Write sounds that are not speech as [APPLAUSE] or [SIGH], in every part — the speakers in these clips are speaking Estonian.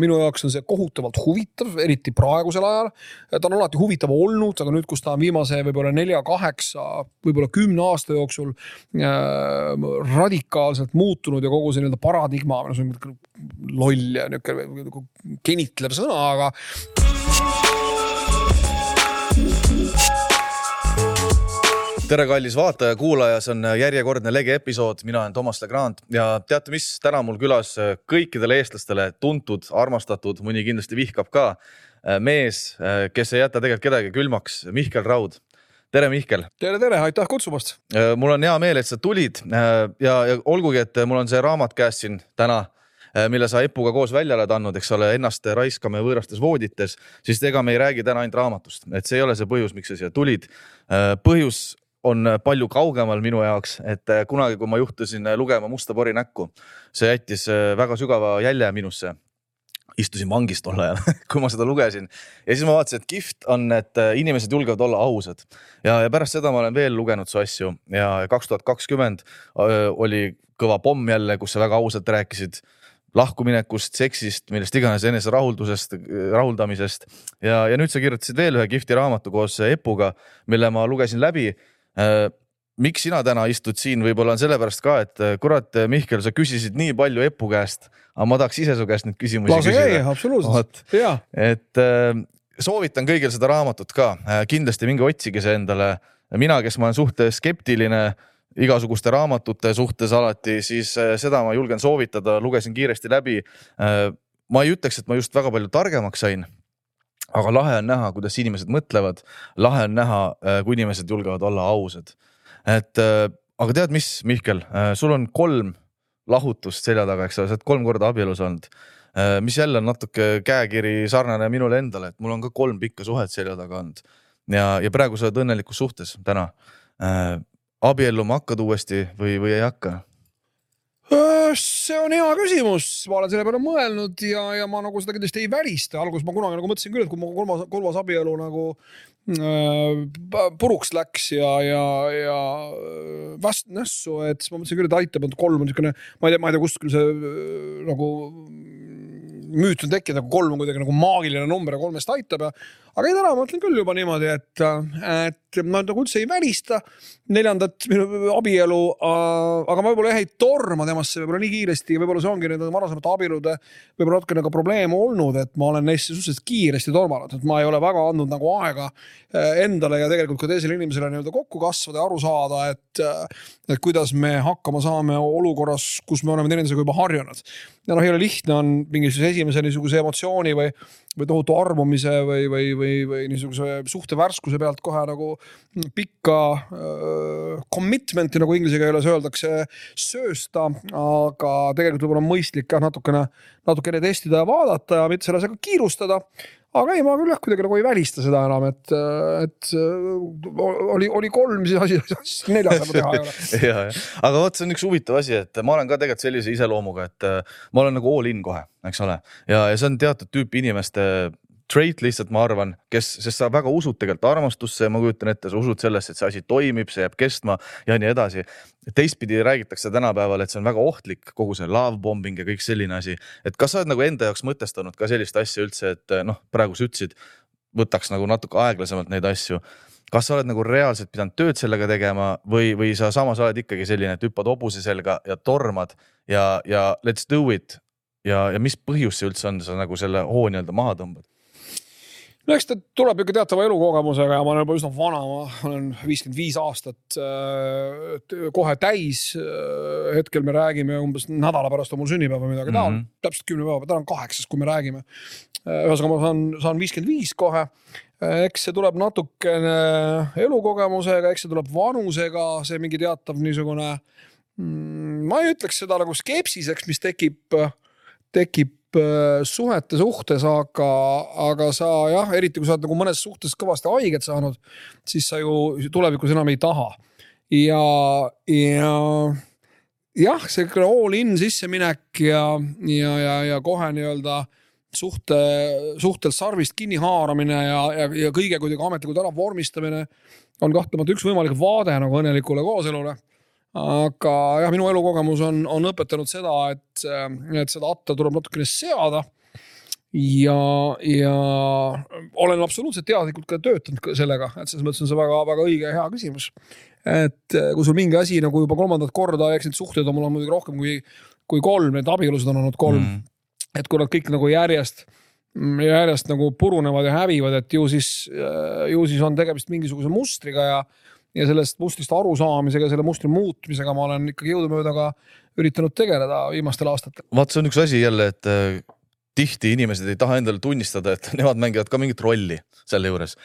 minu jaoks on see kohutavalt huvitav, eriti praegusel ajal. ta on alati huvitav olnud, aga nüüd, kus ta on viimase võib-olla nelja-kaheksa, võib-olla kümne aasta jooksul äh, radikaalselt muutunud ja kogu see nii-öelda paradigma, no see on loll ja niisugune genitlev sõna, aga tere, kallis vaataja-kuulaja, see on järjekordne Lege episood, mina olen Toomas Legrand ja teate, mis täna mul külas kõikidele eestlastele tuntud, armastatud, mõni kindlasti vihkab ka mees, kes ei jäta tegelikult kedagi külmaks, Mihkel Raud tere, Mihkel. tere, tere, aitäh kutsumast. mul on hea meel, et sa tulid ja, ja olgugi, et mul on see raamat käes siin täna, mille sa Epuga koos välja oled andnud, eks ole, ennast raiskame võõrastes voodites, siis ega me ei räägi täna ainult raamatust, et see ei ole see põhjus, miks sa siia tulid. põhjus on palju kaugemal minu jaoks, et äh, kunagi, kui ma juhtusin äh, lugema Musta pori näkku, see jättis äh, väga sügava jälje minusse. istusin vangis tol ajal [LAUGHS] kui ma seda lugesin. Ja siis ma vaatasin, et kihvt on, et inimesed julgevad olla ausad. Ja, ja pärast seda ma olen veel lugenud su asju. Ja kaks tuhat kakskümmend oli kõva pomm jälle, kus sa väga ausalt rääkisid lahkuminekust, seksist, millest iganes, eneserahuldusest, rahuldamisest. Ja, ja nüüd sa kirjutasid veel ühe kihvti raamatu koos Epuga, mille ma lugesin läbi miks sina täna istud siin, võib-olla on sellepärast ka, et äh, kurat, äh, Mihkel, sa küsisid nii palju Epu käest, aga ma tahaks ise su käest neid küsimusi Lase küsida. absoluutselt, jaa. et soovitan kõigil seda raamatut ka, kindlasti minge otsige see endale. mina, kes ma olen suht skeptiline igasuguste raamatute suhtes alati, siis seda ma julgen soovitada, lugesin kiiresti läbi. ma ei ütleks, et ma just väga palju targemaks sain aga lahe on näha, kuidas inimesed mõtlevad, lahe on näha, äh, kui inimesed julgevad olla ausad. et äh, aga tead, mis, Mihkel, äh, sul on kolm lahutust selja taga, eks ole, sa oled kolm korda abielus olnud. mis jälle on natuke käekiri sarnane minule endale, et mul on ka kolm pikka suhet selja taga olnud ja, ja praegu sa oled õnnelikus suhtes täna. abielluma hakkad uuesti või, või ei hakka? See on hea küsimus, ma olen selle peale mõelnud ja, ja ma nagu seda kindlasti ei välista, alguses ma kunagi nagu mõtlesin küll, et kui mu kolmas, kolmas abielu nagu äh, puruks läks ja, ja, ja vast nässu, et siis ma mõtlesin küll, et aitab, et kolm on niisugune, ma ei tea, ma ei tea, kust küll see äh, nagu müüt on tekkinud, nagu kolm on kuidagi nagu maagiline number ja kolmest aitab ja aga ei, täna ma mõtlen küll juba niimoodi, et, et ma nagu üldse ei välista neljandat abielu. aga ma võib-olla jah ei torma temasse võib-olla nii kiiresti võib-olla see ongi nende varasemate abielude võib-olla natukene ka probleem olnud, et ma olen neisse suhteliselt kiiresti tormanud, et ma ei ole väga andnud nagu aega eh, endale ja tegelikult ka teisele inimesele nii-öelda kokku kasvada ja aru saada, et, et kuidas me hakkama saame olukorras, kus me oleme teineteisega juba harjunud. ja noh, ei ole lihtne on mingisuguse esimese niisuguse emotsiooni või, või tohutu armumise või, või, või, või niisuguse suhte värskuse pealt kohe nagu pikka äh, commitment'i, nagu inglise keeles öeldakse, söösta. aga tegelikult võib-olla on mõistlik jah, natukene, natukene testida ja vaadata ja mitte sellega kiirustada aga ei, ma küll jah, kuidagi nagu ei välista seda enam, et, et oli, oli kolm, siis asi, asi neljas enam teha ei ole. [LAUGHS] ja, ja, aga vot, see on üks huvitav asi, et ma olen ka tegelikult sellise iseloomuga, et ma olen nagu all in kohe, eks ole, ja, ja see on teatud tüüpi inimeste trait lihtsalt, ma arvan, kes, sest sa väga usud tegelikult armastusse ja ma kujutan ette, sa usud sellesse, et see asi toimib, see jääb kestma ja nii edasi. teistpidi räägitakse tänapäeval, et see on väga ohtlik, kogu see love bombing ja kõik selline asi. et kas sa oled nagu enda jaoks mõtestanud ka sellist asja üldse, et noh, praegu sa ütlesid, võtaks nagu natuke aeglasemalt neid asju kas sa oled nagu reaalselt pidanud tööd sellega tegema või, või sa samas oled ikkagi selline, et hüppad hobuse selga ja tormad ja, ja let's do it ja, ja mis põhjus see üldse on, sa nagu selle hoo nii-öelda maha tõmbad? No eks ta tuleb ikka teatava elukogemusega ja ma olen juba üsna vana, ma olen viiskümmend viis aastat äh, kohe täis. Äh, hetkel me räägime umbes nädala pärast on mul sünnipäev või midagi taolist mm -hmm., täpselt kümne päeva, täna on kaheksas, kui me räägime. Äh, ühesõnaga, ma saan, saan viiskümmend viis kohe. eks see tuleb natukene elukogemusega, eks see tuleb vanusega, see mingi teatav niisugune mm,, ma ei ütleks seda nagu skepsiseks, mis tekib, tekib Äh, suhete suhtes, aga, aga sa jah, eriti kui sa oled nagu mõnes suhtes kõvasti haiget saanud, siis sa ju tulevikus enam ei taha. ja, ja jah, see all in sisseminek ja, ja, ja, ja kohe nii-öelda suhte, suhtelt sarvist kinni haaramine ja, ja, ja kõige kuidagi ametlikult ära vormistamine on kahtlemata üks võimalik vaade nagu õnnelikule kooselule aga jah, minu elukogemus on, on õpetanud seda, et, et seda atta tuleb natukene seada ja, ja olen absoluutselt teadlikult ka töötanud sellega, et selles mõttes on see väga-väga õige ja hea küsimus. et äh, kui sul mingi asi nagu juba kolmandat korda, eks neid suhteid on mul on muidugi rohkem kui, kui kolm, neid abielusid on olnud kolm mm. -hmm. et kui nad kõik nagu järjest järjest nagu purunevad ja hävivad, et ju siis, äh, ju siis on tegemist mingisuguse mustriga ja ja sellest mustrist arusaamisega, selle mustri muutmisega ma olen ikkagi jõudumööda ka üritanud tegeleda viimastel aastatel. vaat see on üks asi jälle, et äh, tihti inimesed ei taha endale tunnistada, et [LAUGHS] nemad mängivad ka mingit rolli selle juures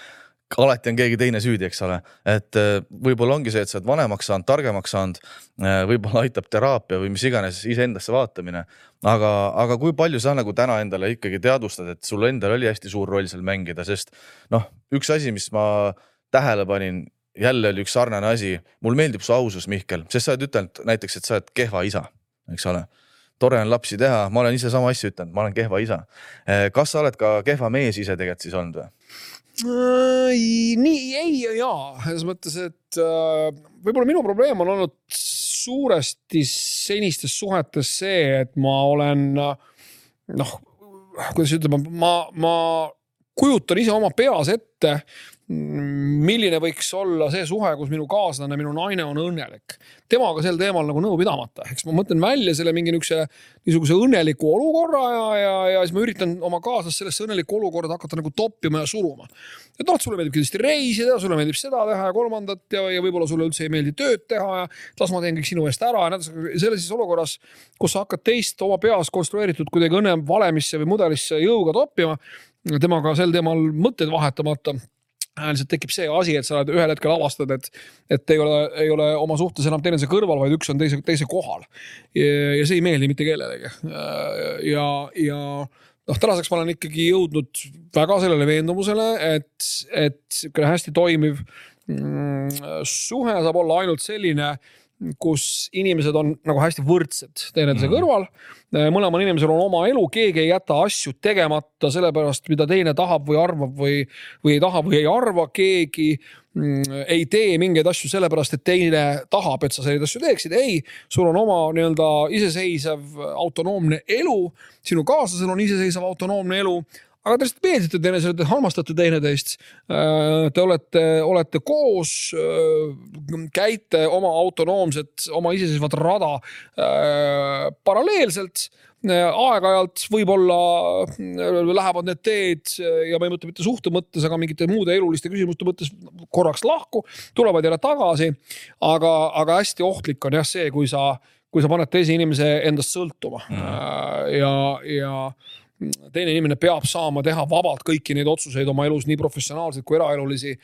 alati on keegi teine süüdi, eks ole, et äh, võib-olla ongi see, et sa oled vanemaks saanud, targemaks saanud, äh, võib-olla aitab teraapia või mis iganes iseendasse vaatamine. aga, aga kui palju sa nagu täna endale ikkagi teadvustad, et sul endal oli hästi suur roll seal mängida, sest noh, üks asi, mis ma tähele panin, jälle oli üks sarnane asi, mulle meeldib su ausus, Mihkel, sest sa oled ütelnud näiteks, et sa oled kehva isa, eks ole. Tore on lapsi teha, ma olen ise sama asja ütelnud, ma olen kehva isa. Äh, kas sa oled ka kehva mees ise tegelikult siis olnud või? nii ei ja jaa, selles mõttes, et äh, võib-olla minu probleem on olnud suuresti senistes suhetes see, et ma olen noh, kuidas ütlema, ma, ma kujutan ise oma peas ette milline võiks olla see suhe, kus minu kaaslane, minu naine on õnnelik. temaga sel teemal nagu nõu pidamata, eks ma mõtlen välja selle mingi niisuguse, niisuguse õnneliku olukorra ja, ja, ja siis ma üritan oma kaaslast sellesse õnnelikku olukorda hakata nagu toppima ja suruma. et noh, sulle meeldib kindlasti reisida, sulle meeldib seda teha ja kolmandat ja, ja võib-olla sulle üldse ei meeldi tööd teha ja las ma teen kõik sinu eest ära ja edasi. sellises olukorras, kus sa hakkad teist oma peas konstrueeritud kuidagi õnne valemisse või mudelisse jõuga toppima, temaga sel teemal mõtteid vahetamata lihtsalt tekib see asi, et sa oled ühel hetkel avastad, et, et ei ole, ei ole oma suhtes enam teineteise kõrval, vaid üks on teise, teise kohal. ja see ei meeldi mitte kellelegi. ja, ja noh, tänaseks ma olen ikkagi jõudnud väga sellele veendumusele, et, et siukene hästi toimiv mm, suhe saab olla ainult selline kus inimesed on nagu hästi võrdsed teineteise mm. kõrval. mõlemal inimesel on oma elu, keegi ei jäta asju tegemata sellepärast, mida teine tahab või arvab või, või ei taha või ei arva. keegi mm, ei tee mingeid asju sellepärast, et teine tahab, et sa selliseid asju teeksid. ei, sul on oma nii-öelda iseseisev autonoomne elu, sinu kaaslasel on iseseisev autonoomne elu aga te lihtsalt meeldite teineteisele, te armastate teineteist. Äh, te olete, olete koos, äh, käite oma autonoomset, oma iseseisvat rada äh, paralleelselt aeg-ajalt võib-olla lähevad need teed ja ma ei mõtle mitte suhte mõttes, aga mingite muude eluliste küsimuste mõttes korraks lahku, tulevad jälle tagasi. aga, aga hästi ohtlik on jah see, kui sa, kui sa paned teise inimese endast sõltuma mm. ja, ja teine inimene peab saama teha vabalt kõiki neid otsuseid oma elus, nii professionaalseid kui eraelulisi.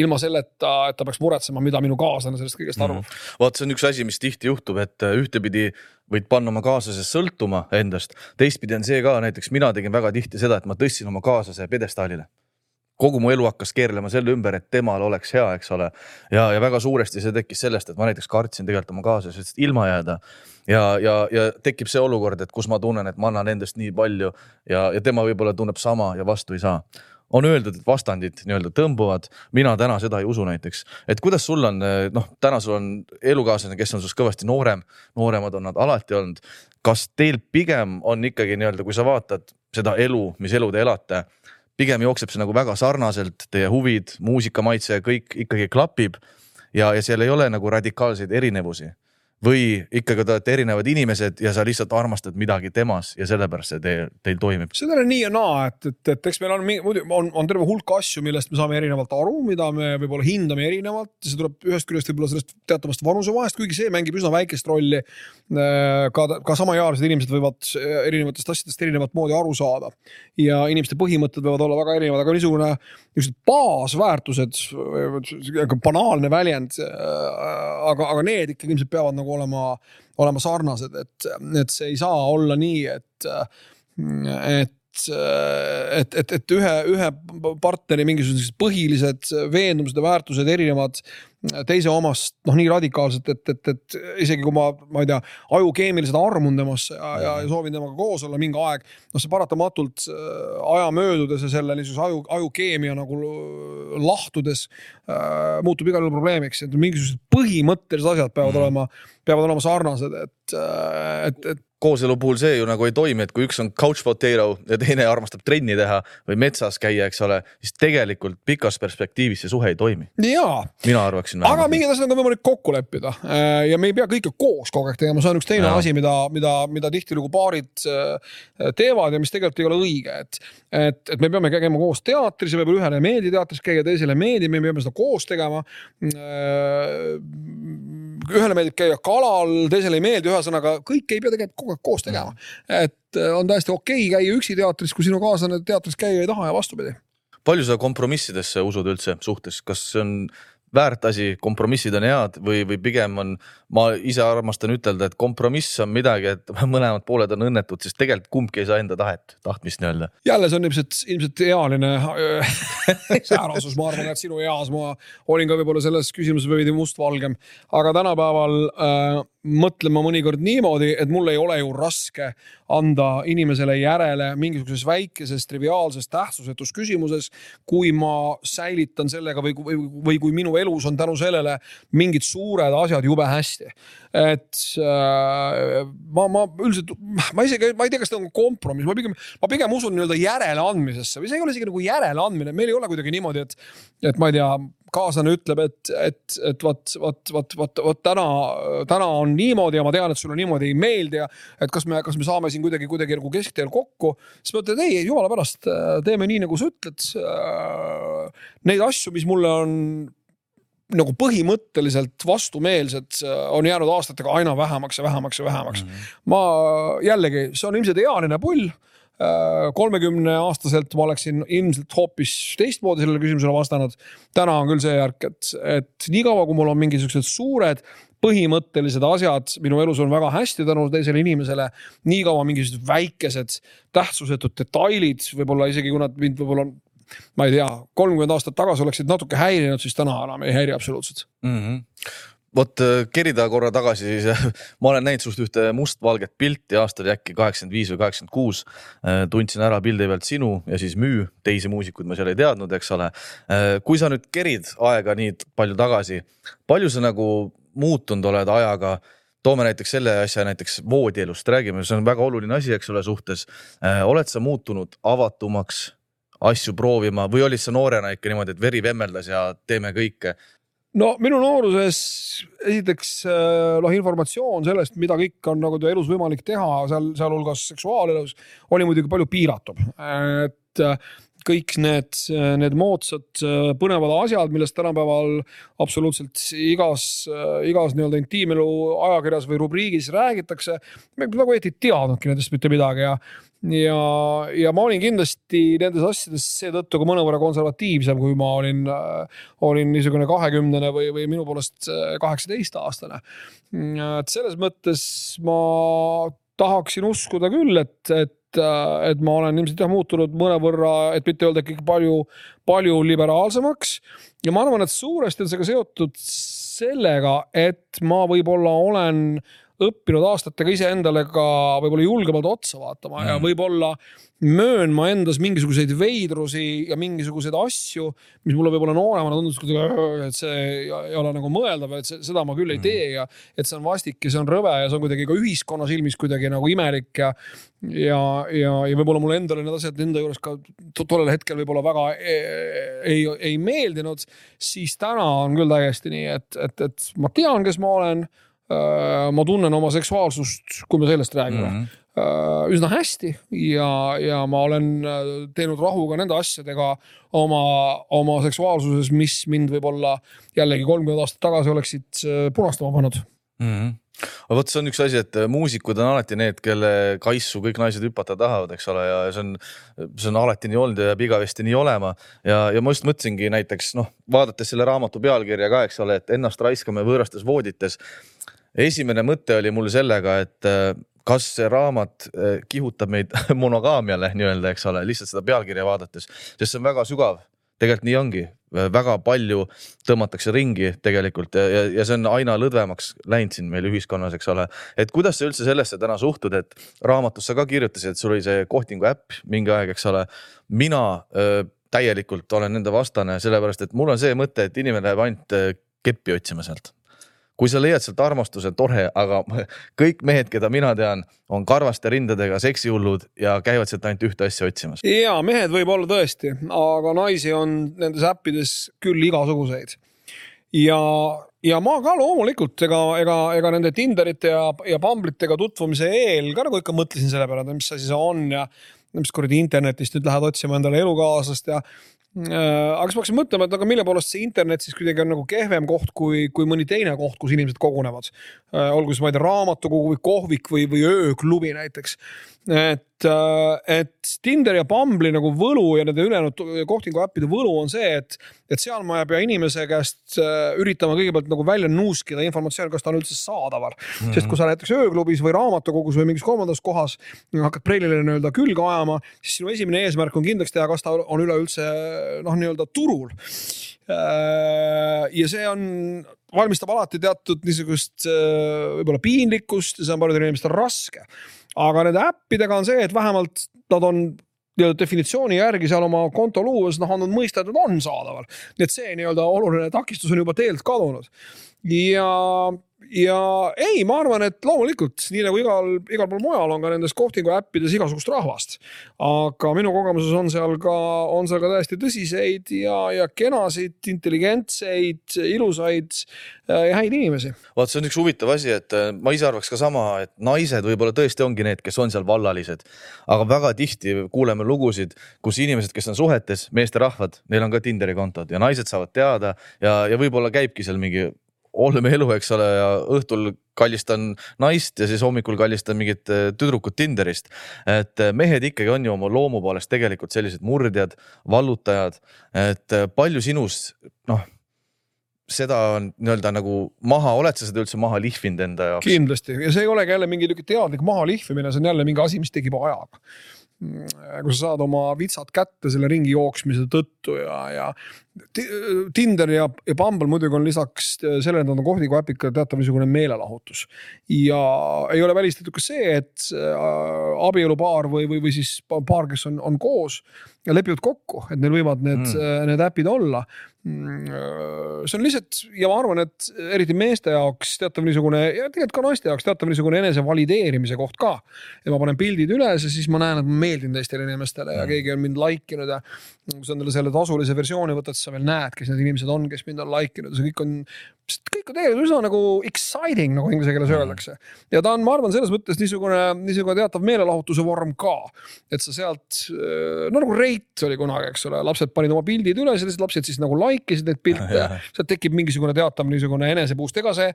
ilma selleta, et ta peaks muretsema, mida minu kaaslane sellest kõigest mhm. arvab mm. vot see on üks asi, mis tihti juhtub, et äh, ühtepidi võid panna oma kaaslase sõltuma endast, teistpidi on see ka, näiteks mina tegin väga tihti seda, et ma tõstsin oma kaaslase pjedestaalile kogu mu elu hakkas keerlema selle ümber, et temal oleks hea, eks ole. ja, ja väga suuresti see tekkis sellest, et ma näiteks kartsin tegelikult oma kaaslasest ilma jääda. Ja, ja, ja tekib see olukord, et kus ma tunnen, et ma annan endast nii palju ja, ja tema võib-olla tunneb sama ja vastu ei saa. On öeldud, et vastandid nii-öelda tõmbuvad, mina täna seda ei usu näiteks, et kuidas sul on, noh, täna sul on elukaaslane, kes on sinust kõvasti noorem, nooremad on nad alati olnud. kas teil pigem on ikkagi nii-öelda, kui sa vaatad seda elu, mis elu te elate, pigem jookseb see nagu väga sarnaselt, teie huvid, muusikamaitse, kõik ikkagi klapib. Ja, ja seal ei ole nagu radikaalseid erinevusi või ikkagi te olete erinevad inimesed ja sa lihtsalt armastad midagi temas ja sellepärast see teil, teil toimib? seda on nii ja naa, et, et, et eks meil on, on, on terve hulk asju, millest me saame erinevalt aru, mida me võib-olla hindame erinevalt. see tuleb ühest küljest võib-olla sellest teatavast vanusevahest, kuigi see mängib üsna väikest rolli. Äh, ka, ka samaealised inimesed võivad äh, erinevatest asjadest erinevat moodi aru saada ja inimeste põhimõtted võivad olla väga erinevad, aga niisugune, niisugused baasväärtused, banaalne väljend. Äh, aga, aga need ikkagi ilmselt peavad nagu olema, olema sarnased, et, et see ei saa olla nii, et, et et, et, et ühe, ühe partneri mingisugused põhilised veendumused ja väärtused erinevad teise omast noh, nii radikaalselt, et, et, et isegi kui ma, ma ei tea, aju keemiliselt armun temasse ja, ja, ja soovin temaga koos olla mingi aeg. noh, see paratamatult äh, aja möödudes ja selle niisuguse aju, ajukeemia nagu lahtudes äh, muutub igal juhul probleemiks, et mingisugused põhimõttelised asjad peavad mm. olema, peavad olema sarnased, et, äh, et, et kooselu puhul see ju nagu ei toimi, et kui üks on couch potato ja teine armastab trenni teha või metsas käia, eks ole, siis tegelikult pikas perspektiivis see suhe ei toimi. jaa. mina arvaksin. aga mingid asjad on ka võimalik kokku leppida äh, ja me ei pea kõike koos kogu aeg tegema, see on üks teine ja. asi, mida, mida, mida tihtilugu paarid äh, teevad ja mis tegelikult ei ole õige, et, et, et me peame käima koos teatris ja võib-olla ühele ei meeldi teatris käia, teisele ei meeldi, me peame seda koos tegema. Äh, ühele meeldib käia kalal, teisele ei meeldi, ühesõnaga kõik ei pea tegelikult kogu aeg koos tegema. et on täiesti okei okay käia üksi teatris, kui sinu kaaslane teatris käia ei taha ja vastupidi. Palju sa kompromissidesse usud üldse suhtes, kas see on väärt asi, kompromissid on head või, või pigem on, ma ise armastan ütelda, et kompromiss on midagi, et [LAUGHS] mõlemad pooled on õnnetud, sest tegelikult kumbki ei saa enda tahet, tahtmist nii-öelda. jälle, see on ilmselt, ilmselt ealine [LAUGHS] säärasus, ma arvan, et sinu eas ma olin ka võib-olla selles küsimuses veidi mustvalgem, aga tänapäeval äh, mõtlen ma mõnikord niimoodi, et mul ei ole ju raske anda inimesele järele mingisuguses väikeses triviaalses tähtsusetus küsimuses, kui ma säilitan sellega või, või, või kui minu elus on tänu sellele mingid suured asjad jube hästi. et äh, ma, ma üldiselt, ma isegi, ma ei tea, kas see on kompromiss, ma pigem, ma pigem usun nii-öelda järeleandmisesse või see ei ole isegi nagu järeleandmine, meil ei ole kuidagi niimoodi, et, et ma ei tea kaaslane ütleb, et, et, et vot, vot, vot, vot, vot täna, täna on niimoodi ja ma tean, et sulle niimoodi ei meeldi ja et kas me, kas me saame siin kuidagi, kuidagi nagu keskteel kokku. siis ma ütlen, ei, jumala pärast, teeme nii, nagu sa ütled. Neid asju, mis mulle on nagu põhimõtteliselt vastumeelsed, on jäänud aastatega aina vähemaks ja vähemaks ja vähemaks mm. -hmm. ma jällegi, see on ilmselt ealine pull kolmekümne aastaselt ma oleksin ilmselt hoopis teistmoodi sellele küsimusele vastanud. täna on küll see järk, et, et niikaua kui mul on mingisugused suured põhimõttelised asjad minu elus on väga hästi tänu teisele inimesele. niikaua mingisugused väikesed tähtsusetud detailid, võib-olla isegi kui nad mind võib-olla ma ei tea, kolmkümmend aastat tagasi oleksid natuke häirinud, siis täna enam ei häiri absoluutselt mm. -hmm vot äh, kerida korra tagasi, siis äh, ma olen näinud sinust ühte mustvalget pilti aastal äkki kaheksakümmend viis või kaheksakümmend kuus. Äh, tundsin ära pildi pealt sinu ja siis Müü, teisi muusikuid ma seal ei teadnud, eks ole. kui sa nüüd kerid aega nii palju tagasi, palju sa nagu muutunud oled ajaga? toome näiteks selle asja näiteks voodielust räägime, see on väga oluline asi, eks ole, suhtes. oled sa muutunud avatumaks? asju proovima või olid sa noorena ikka niimoodi, et veri vemmeldas ja teeme kõike no minu nooruses esiteks äh, noh, informatsioon sellest, mida kõik on nagu elus võimalik teha, seal, sealhulgas seksuaalelus, oli muidugi palju piiratum. et äh, kõik need, need moodsad äh, põnevad asjad, millest tänapäeval absoluutselt igas, igas nii-öelda intiimelu ajakirjas või rubriigis räägitakse. me nagu õieti ei teadnudki nendest mitte midagi ja ja, ja ma olin kindlasti nendes asjades seetõttu ka mõnevõrra konservatiivsem, kui ma olin, äh, olin niisugune kahekümnene või, või minu poolest äh, kaheksateistaastane. et selles mõttes ma tahaksin uskuda küll, et, et, äh, et ma olen ilmselt jah muutunud mõnevõrra, et mitte öelda ikkagi palju, palju liberaalsemaks. ja ma arvan, et suuresti on see ka seotud sellega, et ma võib-olla olen äh, õppinud aastatega iseendale ka võib-olla julgemalt otsa vaatama mm. ja võib-olla möönma endas mingisuguseid veidrusi ja mingisuguseid asju, mis mulle võib-olla nooremana tundus, et see ei ole nagu mõeldav, et seda ma küll ei mm. tee ja et see on vastik ja see on rõve ja see on kuidagi ka ühiskonna silmis kuidagi nagu imelik ja ja, ja, ja võib-olla mulle endale need asjad enda juures ka tollel hetkel võib-olla väga ei, ei, ei meeldinud, siis täna on küll täiesti nii, et, et, et ma tean, kes ma olen ma tunnen oma seksuaalsust, kui me sellest räägime mm, -hmm. üsna hästi ja, ja ma olen äh, teinud rahu ka nende asjadega oma, oma seksuaalsuses, mis mind võib-olla jällegi kolmkümmend aastat tagasi oleksid punastama pannud mm. -hmm aga vot see on üks asi, et muusikud on alati need, kelle kaisu kõik naised hüpata tahavad, eks ole, ja see on, see on alati nii olnud ja jääb igavesti nii olema. ja, ja ma just mõtlesingi näiteks noh, vaadates selle raamatu pealkirja ka, eks ole, et ennast raiskame võõrastes voodites esimene mõte oli mul sellega, et äh, kas see raamat äh, kihutab meid [LAUGHS] monogaamiale nii-öelda, eks ole, lihtsalt seda pealkirja vaadates, sest see on väga sügav. tegelikult nii ongi, väga palju tõmmatakse ringi tegelikult ja, ja, ja see on aina lõdvemaks läinud siin meil ühiskonnas, eks ole. et kuidas sa üldse sellesse täna suhtud, et raamatus sa ka kirjutasid, et sul oli see kohtingu äpp mingi aeg, eks ole. mina öö, täielikult olen nende vastane, sellepärast et mul on see mõte, et inimene läheb ainult keppi otsima sealt kui sa leiad sealt armastuse, tore, aga [LAUGHS] kõik mehed, keda mina tean, on karvaste rindadega seksihullud ja käivad sealt ainult ühte asja otsimas. ja mehed võib-olla tõesti, aga naisi on nendes äppides küll igasuguseid. ja, ja ma ka loomulikult ega, ega, ega nende Tinderite ja, ja Bumble'itega tutvumise eel ka nagu ikka mõtlesin selle peale, et mis asi see on ja mis kuradi internetist nüüd lähed otsima endale elukaaslast ja aga siis ma hakkasin mõtlema, et aga mille poolest see internet siis kuidagi on nagu kehvem koht kui, kui mõni teine koht, kus inimesed kogunevad. Äh, olgu siis, ma ei tea, raamatukogu või kohvik või, või ööklubi näiteks. et, äh, et Tinder ja Bumble'i nagu võlu ja nende ülejäänud kohtingu äppide võlu on see, et, et seal ma ei pea inimese käest üritama kõigepealt nagu välja nuuskida informatsiooni, kas ta on üldse saadaval mm. -hmm. sest kui sa näiteks ööklubis või raamatukogus või mingis kolmandas kohas hakkad preilile nii-öelda külge ajama, siis sinu esimene eesmärk on kindlaks teha, kas ta on üleüldse noh, nii-öelda turul. Äh, ja see on, valmistab alati teatud niisugust äh, võib-olla piinlikkust ja see on paljudel inimestel raske. Aga nende äppidega on see, et vähemalt nad on nii-öelda definitsiooni järgi seal oma konto luues, noh, andnud mõista, et nad on saadaval. nii et see nii-öelda oluline takistus on juba teelt kadunud. ja ja ei, ma arvan, et loomulikult nii nagu igal, igal pool mujal on ka nendes kohtingu äppides igasugust rahvast. aga minu kogemuses on seal ka, on seal ka täiesti tõsiseid ja, ja kenasid, intelligentseid, ilusaid äh, ja häid inimesi. vot see on üks huvitav asi, et äh, ma ise arvaks ka sama, et naised võib-olla tõesti ongi need, kes on seal vallalised. aga väga tihti kuuleme lugusid, kus inimesed, kes on suhetes, meesterahvad, neil on ka Tinderi kontod ja naised saavad teada ja, ja võib-olla käibki seal mingi olmeelu, eks ole, ja õhtul kallistan naist ja siis hommikul kallistan mingit äh, tüdrukut Tinderist. et äh, mehed ikkagi on ju oma loomu poolest tegelikult sellised murdjad, vallutajad, et äh, palju sinus, noh seda on nii-öelda nagu maha, oled sa seda üldse maha lihvinud enda jaoks? kindlasti ja see ei olegi jälle mingi niisugune teadlik maha lihvimine, see on jälle mingi asi, mis tekib ajaga kui sa saad oma vitsad kätte selle ringi jooksmise tõttu ja, ja Tinder ja, ja Bumble muidugi on lisaks sellele, et nad on ka teatav niisugune meelelahutus. ja ei ole välistatud ka see, et äh, abielupaar või, või, või siis paar, kes on, on koos ja lepivad kokku, et neil võivad need mm., need äpid olla Mm, äh, see on lihtsalt ja ma arvan, et eriti meeste jaoks teatav niisugune ja tegelikult ka naiste jaoks teatav niisugune enese valideerimise koht ka. et ma panen pildid üles ja siis ma näen, et ma meeldin teistele inimestele ja mm. keegi on mind like inud ja kui sa endale selle tasulise versiooni võtad, sa veel näed, kes need inimesed on, kes mind on like inud see kõik on kõik on tegelikult üsna nagu exciting, nagu inglise keeles mm. öeldakse. ja ta on, ma arvan, selles mõttes niisugune, niisugune teatav meelelahutuse vorm ka. et sa sealt, no nagu Reit oli kunagi, eks ole, lapsed panid oma pildid üles ja teised lapsed siis nagu like isid neid pilte sealt tekib mingisugune teatav niisugune enesepuust, ega see,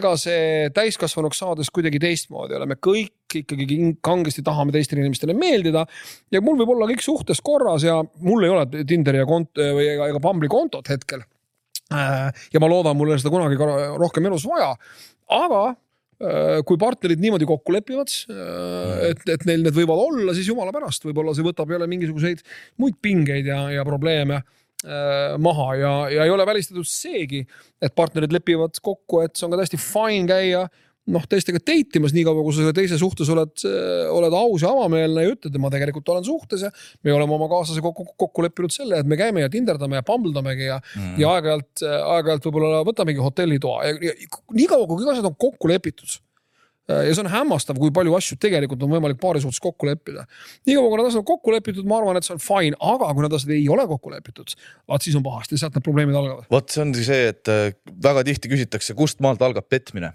ega see täiskasvanuks saades kuidagi teistmoodi ei ole, me kõik ikkagi kangesti tahame teistele inimestele meeldida. ja mul võib olla kõik suhtes korras ja mul ei ole Tinderi ja kont- või ega, ega Bumble'i kontot hetkel. Äh, ja ma loodan, mul ei ole seda kunagi rohkem elus vaja, aga äh, kui partnerid niimoodi kokku lepivad, äh, et, et neil need võivad olla, siis jumala pärast, võib-olla see võtab jälle mingisuguseid muid pingeid ja, ja probleeme maha. Ja, ja ei ole välistatud seegi, et partnerid lepivad kokku, et see on ka täiesti fine käia noh, teistega date imas, niikaua kui sa selle teise suhtes oled, äh, oled aus ja avameelne ja ütled, et ma tegelikult olen suhtes ja me oleme oma kaaslase kokku, kokku leppinud selle, et me käime ja tinderdame ja pambldamegi ja mm., ja aeg-ajalt, aeg-ajalt võib-olla võtamegi hotellitoa ja, ja niikaua kui kõik asjad on kokku lepitud äh, ja see on hämmastav, kui palju asju tegelikult on võimalik paari suhtes kokku leppida. niikaua kui need asjad on kokku lepitud, ma arvan, et see on fine, aga kui need asjad ei ole kokku lepitud, vaat siis on pahasti, sealt need probleemid algavad. vot see ongi see, et äh, väga tihti küsitakse, kust maalt algab petmine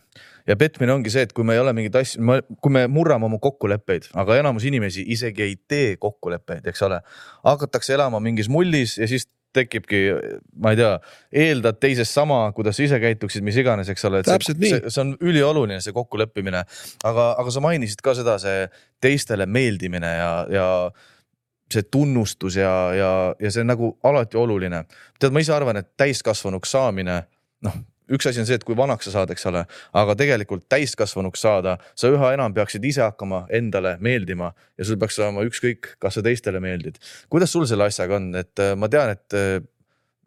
ja petmine ongi see, et kui me ei ole mingeid asju, kui me murrame oma kokkuleppeid, aga enamus inimesi isegi ei tee kokkuleppeid, eks ole. hakatakse elama mingis mullis ja siis tekibki, ma ei tea, eeldad teisest sama, kuidas sa ise käituksid, mis iganes, eks ole. täpselt see, nii. see on ülioluline, see kokkuleppimine, aga, aga sa mainisid ka seda, see teistele meeldimine ja, ja see tunnustus ja, ja, ja see on nagu alati oluline. tead, ma ise arvan, et täiskasvanuks saamine, noh üks asi on see, et kui vanaks sa saad, eks ole, aga tegelikult täiskasvanuks saada, sa üha enam peaksid ise hakkama endale meeldima ja sul peaks olema ükskõik, kas sa teistele meeldid. kuidas sul selle asjaga on, et äh, ma tean, et äh,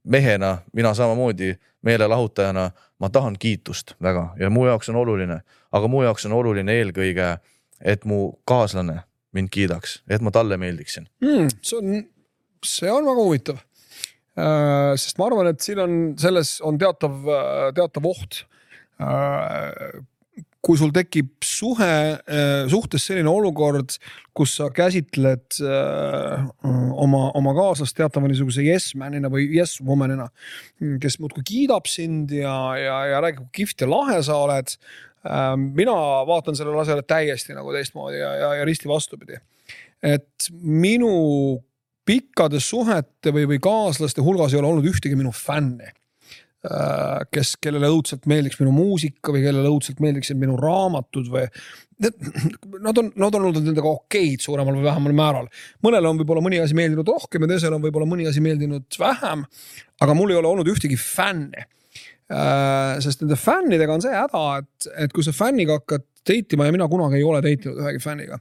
mehena, mina samamoodi meelelahutajana, ma tahan kiitust väga ja mu jaoks on oluline, aga mu jaoks on oluline eelkõige, et mu kaaslane mind kiidaks, et ma talle meeldiksin mm,. see on, see on väga huvitav sest ma arvan, et siin on, selles on teatav, äh, teatav oht. kui sul tekib suhe, suhtes selline olukord, kus sa käsitled oma, oma kaaslast teatava niisuguse yes man'ina või yes woman'ina, kes muudkui kiidab sind ja, ja, ja räägib, kui kihvt ja lahe sa oled. mina vaatan sellele asjale täiesti nagu teistmoodi ja, ja, ja risti vastupidi. et minu pikkade suhete või, või kaaslaste hulgas ei ole olnud ühtegi minu fänni Äh, kes, kellele õudselt meeldiks minu muusika või kellele õudselt meeldiksid minu raamatud või. Nad on, nad on olnud nendega okeid suuremal või vähemal määral. mõnele on võib-olla mõni asi meeldinud rohkem ja teisele on võib-olla mõni asi meeldinud vähem. aga mul ei ole olnud ühtegi fänni. Äh, sest nende fännidega on see häda, et, et kui sa fänniga hakkad date ima ja mina kunagi ei ole date inud ühegi fänniga.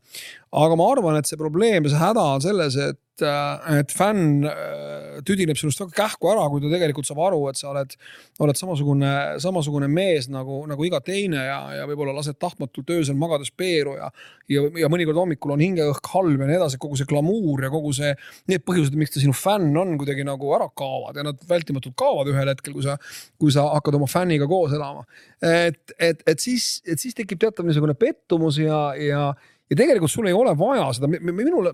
aga ma arvan, et see probleem ja see häda on selles, et et, äh, et fänn äh, tüdineb sinust väga kähku ära, kui ta tegelikult saab aru, et sa oled, oled samasugune, samasugune mees nagu, nagu iga teine ja, ja võib-olla lased tahtmatult öösel magades peeru ja, ja, ja mõnikord hommikul on hingeõhk halb ja nii edasi, kogu see glamuur ja kogu see, need põhjused, miks ta sinu fänn on, kuidagi nagu ära kaovad ja nad vältimatult kaovad ühel hetkel, kui sa, kui sa hakkad oma fänniga koos elama. et, et, et siis, et siis tekib teatav niisugune pettumus ja, ja ja tegelikult sul ei ole vaja seda, minule,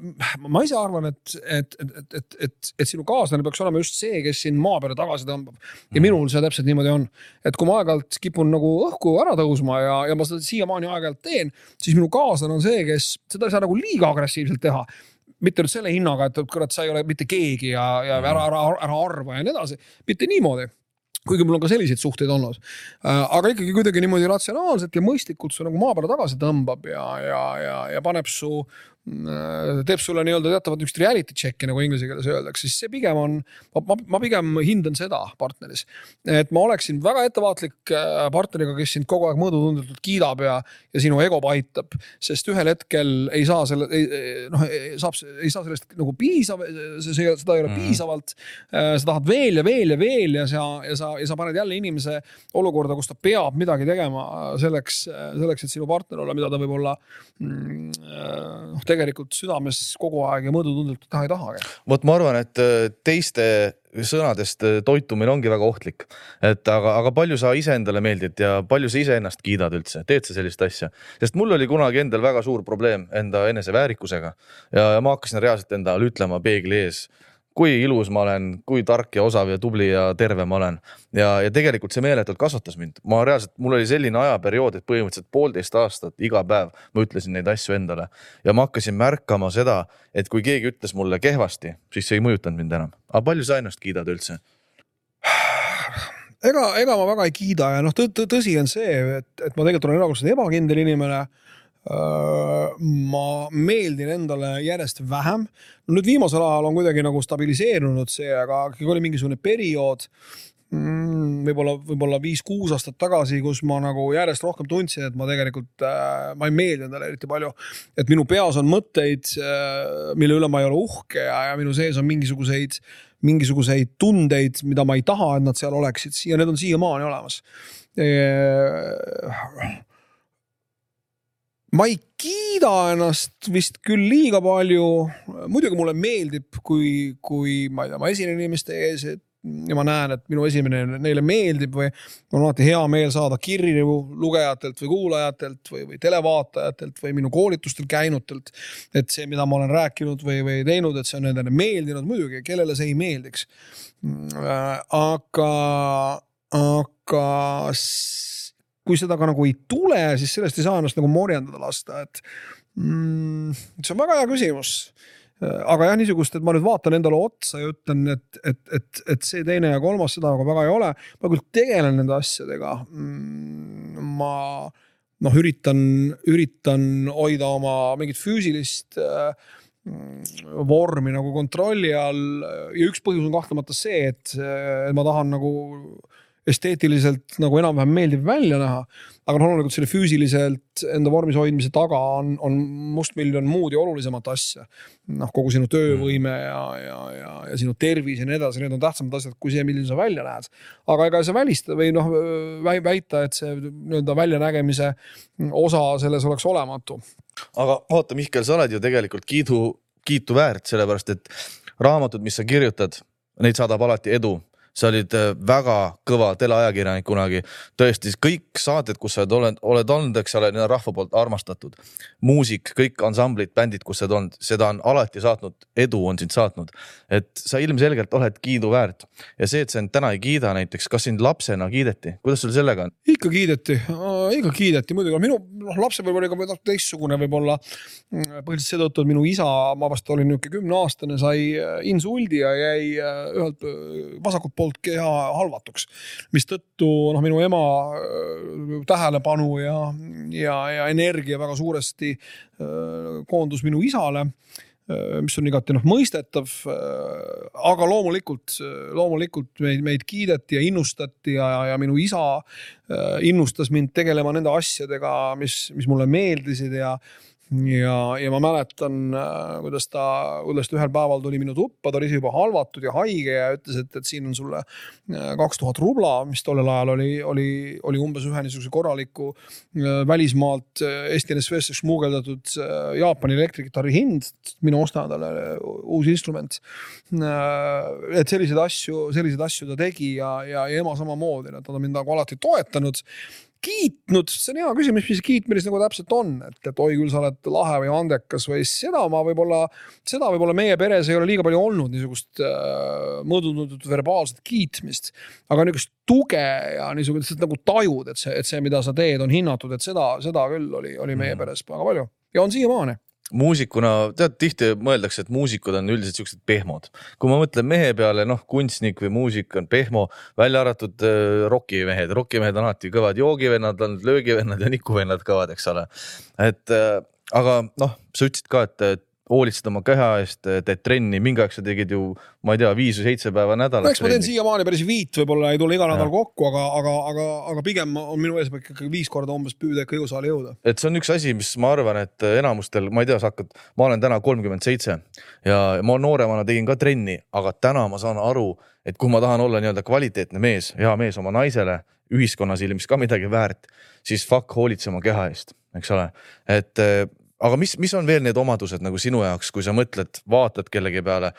ma ise arvan, et, et, et, et, et, et sinu kaaslane peaks olema just see, kes sind maa peale tagasi tõmbab. ja mhm. minul see täpselt niimoodi on, et kui ma aeg-ajalt kipun nagu õhku ära tõusma ja, ja ma seda siiamaani aeg-ajalt teen, siis minu kaaslane on see, kes seda ei saa nagu liiga agressiivselt teha. Mitte nüüd selle hinnaga, et kurat, sa ei ole mitte keegi ja, ja ära, ära, ära arva ja nii edasi, mitte niimoodi kuigi mul on ka selliseid suhteid olnud. Äh, aga ikkagi kuidagi niimoodi ratsionaalselt ja mõistlikult su nagu maa peale tagasi tõmbab ja, ja, ja, ja paneb su teeb sulle nii-öelda teatavat niisugust reality check'i nagu inglise keeles öeldakse, siis see pigem on, ma, ma pigem hindan seda partneris. et ma oleksin väga ettevaatlik äh, partneriga, kes sind kogu aeg mõõdutundetult kiidab ja, ja sinu ego pahitab, sest ühel hetkel ei saa selle, noh, saab, ei saa sellest nagu piisav, seda ei ole mm. piisavalt. Äh, sa tahad veel ja veel ja veel ja sa, ja sa, ja sa paned jälle inimese olukorda, kus ta peab midagi tegema selleks, selleks, et sinu partner olla, mida ta võib-olla mm, noh tegelikult südames kogu aeg ja mõõdutundelt taha ei tahagi. vot ma arvan, et äh, teiste sõnadest äh, toitumine ongi väga ohtlik, et aga, aga palju sa iseendale meeldid ja palju sa iseennast kiidad üldse, teed sa sellist asja? sest mul oli kunagi endal väga suur probleem enda eneseväärikusega ja, ja ma hakkasin reaalselt endale ütlema peegli ees kui ilus ma olen, kui tark ja osav ja tubli ja terve ma olen. ja, ja tegelikult see meeletult kasvatas mind, ma reaalselt, mul oli selline ajaperiood, et põhimõtteliselt poolteist aastat iga päev ma ütlesin neid asju endale ja ma hakkasin märkama seda, et kui keegi ütles mulle kehvasti, siis see ei mõjutanud mind enam. aga palju sa ennast kiidad üldse? ega, ega ma väga ei kiida ja noh, tõsi on see, et, et ma tegelikult olen erakordselt ebakindel inimene ma meeldin endale järjest vähem. no nüüd viimasel ajal on kuidagi nagu stabiliseerunud see, aga ikkagi oli mingisugune periood mm, võib-olla, võib-olla viis-kuus aastat tagasi, kus ma nagu järjest rohkem tundsin, et ma tegelikult äh,, ma ei meeldi endale eriti palju. et minu peas on mõtteid äh,, mille üle ma ei ole uhke ja, ja minu sees on mingisuguseid, mingisuguseid tundeid, mida ma ei taha, et nad seal oleksid ja need on siiamaani olemas äh, ma ei kiida ennast vist küll liiga palju. muidugi mulle meeldib, kui, kui ma ei tea, ma esinen inimeste ees, et ja ma näen, et minu esinemine neile meeldib või on alati hea meel saada kirju lugejatelt või kuulajatelt või, või televaatajatelt või minu koolitustel käinutelt. et see, mida ma olen rääkinud või, või teinud, et see on nendele meeldinud, muidugi, kellele see ei meeldiks. aga, aga kui seda ka nagu ei tule, siis sellest ei saa ennast nagu morjendada lasta, et mm, see on väga hea küsimus aga jah, niisugust, et ma nüüd vaatan endale otsa ja ütlen, et, et, et, et see, teine ja kolmas, seda aga väga ei ole. ma küll tegelen nende asjadega mm,. ma noh, üritan, üritan hoida oma mingit füüsilist äh, vormi nagu kontrolli all ja üks põhjus on kahtlemata see, et, ma tahan nagu esteetiliselt nagu enam-vähem meeldiv välja näha. aga noh, loomulikult selle füüsiliselt enda vormis hoidmise taga on, on mustmiljon muud ja olulisemat asja. noh, kogu sinu töövõime ja, ja, ja, ja sinu tervis ja nii edasi, need on tähtsamad asjad kui see, milline sa välja näed. aga ega sa välista või noh väita, et see nii-öelda väljanägemise osa selles oleks olematu. aga vaata, Mihkel, sa oled ju tegelikult kiidu, kiitu väärt, sellepärast et raamatud, mis sa kirjutad, neid saadab alati edu sa olid äh, väga kõva teleajakirjanik kunagi. tõesti, kõik saated, kus sa oled, oled olnud, eks ole, need on rahva poolt armastatud. muusik, kõik ansamblid, bändid, kus sa oled olnud, seda on alati saatnud, edu on sind saatnud. et sa ilmselgelt oled kiiduväärt ja see, et sa end täna ei kiida näiteks, kas sind lapsena kiideti, kuidas sul sellega on? ikka kiideti, ikka kiideti muidugi, minu noh, lapsepõlv oli ka teistsugune võib-olla. põhiliselt seetõttu, et minu isa, ma vast olin niisugune kümneaastane, sai insuldi ja jäi ühelt vasakult poolt poolt keha halvatuks. mistõttu noh, minu ema äh, tähelepanu ja, ja, ja energia väga suuresti äh, koondus minu isale äh, mis on igati noh mõistetav. aga loomulikult, loomulikult meid, meid kiideti ja innustati ja, ja minu isa innustas mind tegelema nende asjadega, mis, mis mulle meeldisid ja ja, ja ma mäletan, äh, kuidas ta, kuidas ta ühel päeval tuli minu tuppa, ta oli juba halvatud ja haige ja ütles, et, et siin on sulle äh, kaks tuhat rubla, mis tollel ajal oli, oli, oli umbes ühe niisuguse korraliku äh, välismaalt Eesti NSV-sse smugeldatud Jaapani elektrikitarri hind. mine osta endale uus instrument. et selliseid asju, selliseid asju ta tegi ja, ja, ja ema samamoodi, et nad on mind nagu alati toetanud kiitnud, see on hea küsimus, mis kiitmine nagu täpselt on, et, et oi küll, sa oled lahe või andekas või seda ma võib-olla, seda võib-olla meie peres ei ole liiga palju olnud, niisugust äh, mõõdunud verbaalset kiitmist. aga niisugust tuge ja niisugust nagu tajud, et see, et see, mida sa teed, on hinnatud, et seda, seda küll oli, oli meie mm. peres väga palju ja on siiamaani muusikuna, tead tihti mõeldakse, et muusikud on üldiselt siuksed pehmod. kui ma mõtlen mehe peale, noh, kunstnik või muusik on pehmo, välja arvatud äh, rokimehed, rokimehed on alati kõvad joogivennad, on löögivennad ja nikuvennad kõvad, eks ole. et äh, aga noh, sa ütlesid ka, et hoolitsed oma keha eest, teed trenni, mingi aeg sa tegid ju, ma ei tea, viis või seitse päeva nädalas. no eks ma teen siiamaani päris viit, võib-olla ei tule iga nädal kokku, aga, aga, aga, aga pigem on minu eesmärk ikkagi viis korda umbes püüda ikka jõusaali jõuda. et see on üks asi, mis ma arvan, et enamustel, ma ei tea, sa hakkad, ma olen täna kolmkümmend seitse ja ma nooremana tegin ka trenni, aga täna ma saan aru, et kui ma tahan olla nii-öelda kvaliteetne mees, hea mees oma naisele, ühiskonna silmis ka midagi väärt, siis fuck hoolitse oma keha eest, eks ole, et aga mis, mis on veel need omadused nagu sinu jaoks, kui sa mõtled, vaatad kellegi peale,